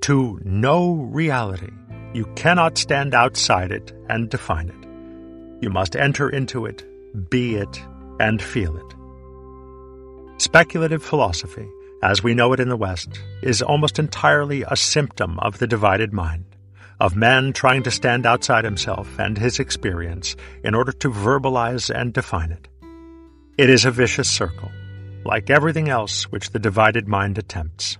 To know reality you cannot stand outside it and define it. You must enter into it, be it, and feel it. Speculative philosophy, as we know it in the West, is almost entirely a symptom of the divided mind, of man trying to stand outside himself and his experience in order to verbalize and define it. It is a vicious circle, like everything else which the divided mind attempts.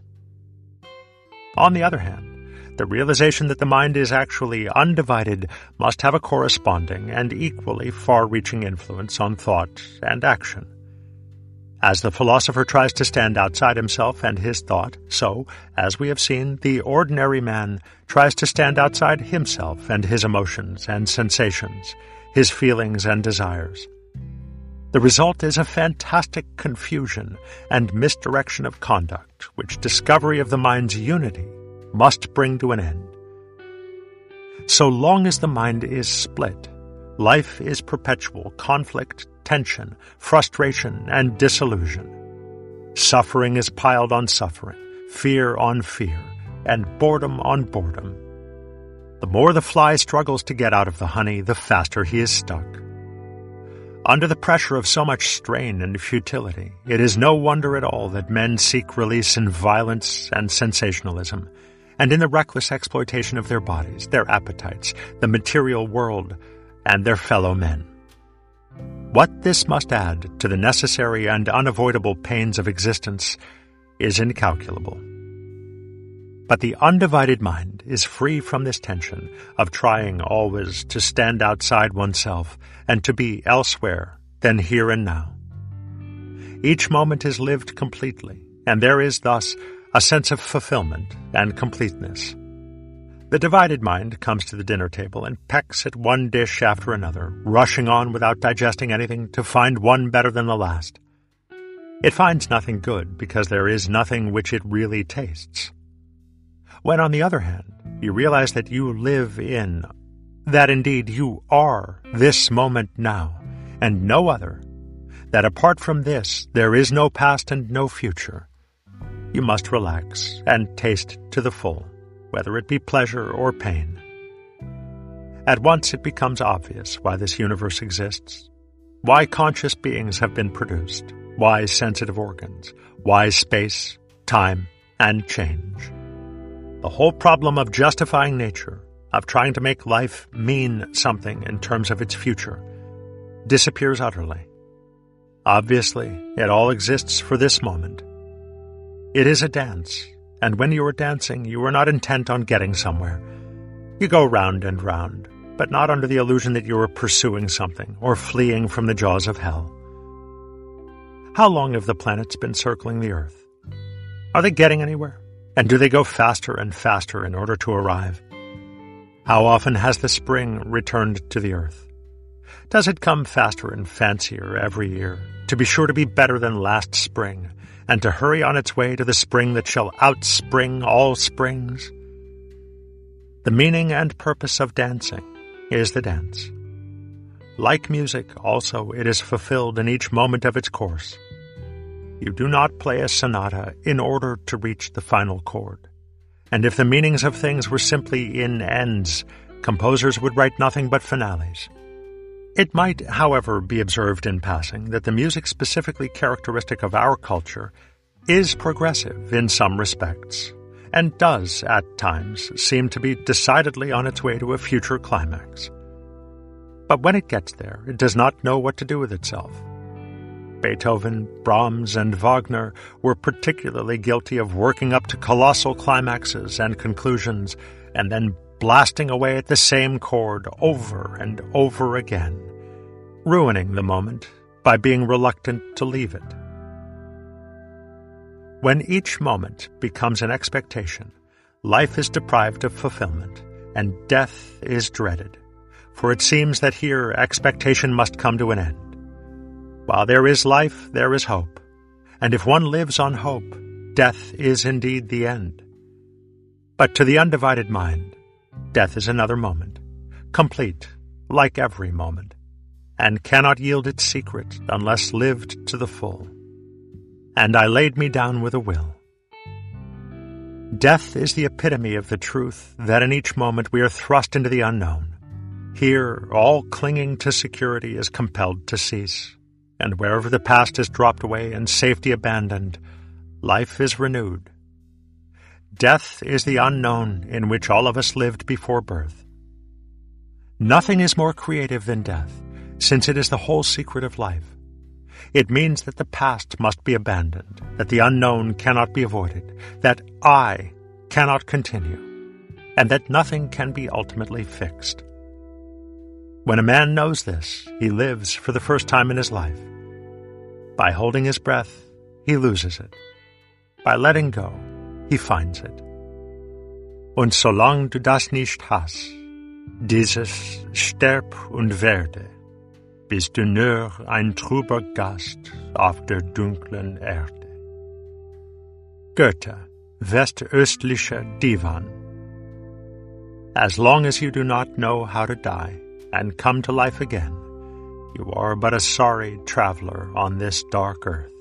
On the other hand, the realization that the mind is actually undivided must have a corresponding and equally far-reaching influence on thought and action. As the philosopher tries to stand outside himself and his thought, so, as we have seen, the ordinary man tries to stand outside himself and his emotions and sensations, his feelings and desires. The result is a fantastic confusion and misdirection of conduct, which discovery of the mind's unity must bring to an end. so long as the mind is split, life is perpetual conflict, tension, frustration, and disillusion. Suffering is piled on suffering, fear on fear, and boredom on boredom. The more the fly struggles to get out of the honey, the faster he is stuck. Under the pressure of so much strain and futility, it is no wonder at all that men seek release in violence and sensationalism, and in the reckless exploitation of their bodies, their appetites, the material world, and their fellow men. What this must add to the necessary and unavoidable pains of existence is incalculable. But the undivided mind is free from this tension of trying always to stand outside oneself and to be elsewhere than here and now. Each moment is lived completely, and there is thus a sense of fulfillment and completeness. The divided mind comes to the dinner table and pecks at one dish after another, rushing on without digesting anything to find one better than the last. It finds nothing good because there is nothing which it really tastes. When, on the other hand, you realize that you live in, that indeed you are this moment now, and no other, that apart from this there is no past and no future, you must relax and taste to the full, whether it be pleasure or pain. At once it becomes obvious why this universe exists, why conscious beings have been produced, why sensitive organs, why space, time, and change. The whole problem of justifying nature, of trying to make life mean something in terms of its future, disappears utterly. Obviously, it all exists for this moment. It is a dance, and when you are dancing, you are not intent on getting somewhere. You go round and round, but not under the illusion that you are pursuing something or fleeing from the jaws of hell. How long have the planets been circling the Earth? Are they getting anywhere? And do they go faster and faster in order to arrive? How often has the spring returned to the earth? Does it come faster and fancier every year, to be sure to be better than last spring, and to hurry on its way to the spring that shall outspring all springs? The meaning and purpose of dancing is the dance. Like music, also, it is fulfilled in each moment of its course. You do not play a sonata in order to reach the final chord. And if the meanings of things were simply in ends, composers would write nothing but finales. It might, however, be observed in passing that the music specifically characteristic of our culture is progressive in some respects, and does, at times, seem to be decidedly on its way to a future climax. But when it gets there, it does not know what to do with itself. Beethoven, Brahms, and Wagner were particularly guilty of working up to colossal climaxes and conclusions, and then blasting away at the same chord over and over again, ruining the moment by being reluctant to leave it. When each moment becomes an expectation, life is deprived of fulfillment, and death is dreaded, for it seems that here expectation must come to an end. While there is life, there is hope. And if one lives on hope, death is indeed the end. But to the undivided mind, death is another moment, complete, like every moment, and cannot yield its secret unless lived to the full. And I laid me down with a will. Death is the epitome of the truth that in each moment we are thrust into the unknown. Here, all clinging to security is compelled to cease and wherever the past is dropped away and safety abandoned, life is renewed. Death is the unknown in which all of us lived before birth. Nothing is more creative than death, since it is the whole secret of life. It means that the past must be abandoned, that the unknown cannot be avoided, that I cannot continue, and that nothing can be ultimately fixed. When a man knows this, he lives for the first time in his life. By holding his breath, he loses it. By letting go, he finds it. Und solange du das nicht hast, dieses sterb und werde, bist du nur ein trüber Gast auf der dunklen Erde. Goethe, westöstlicher Divan As long as you do not know how to die and come to life again, you are but a sorry traveler on this dark earth.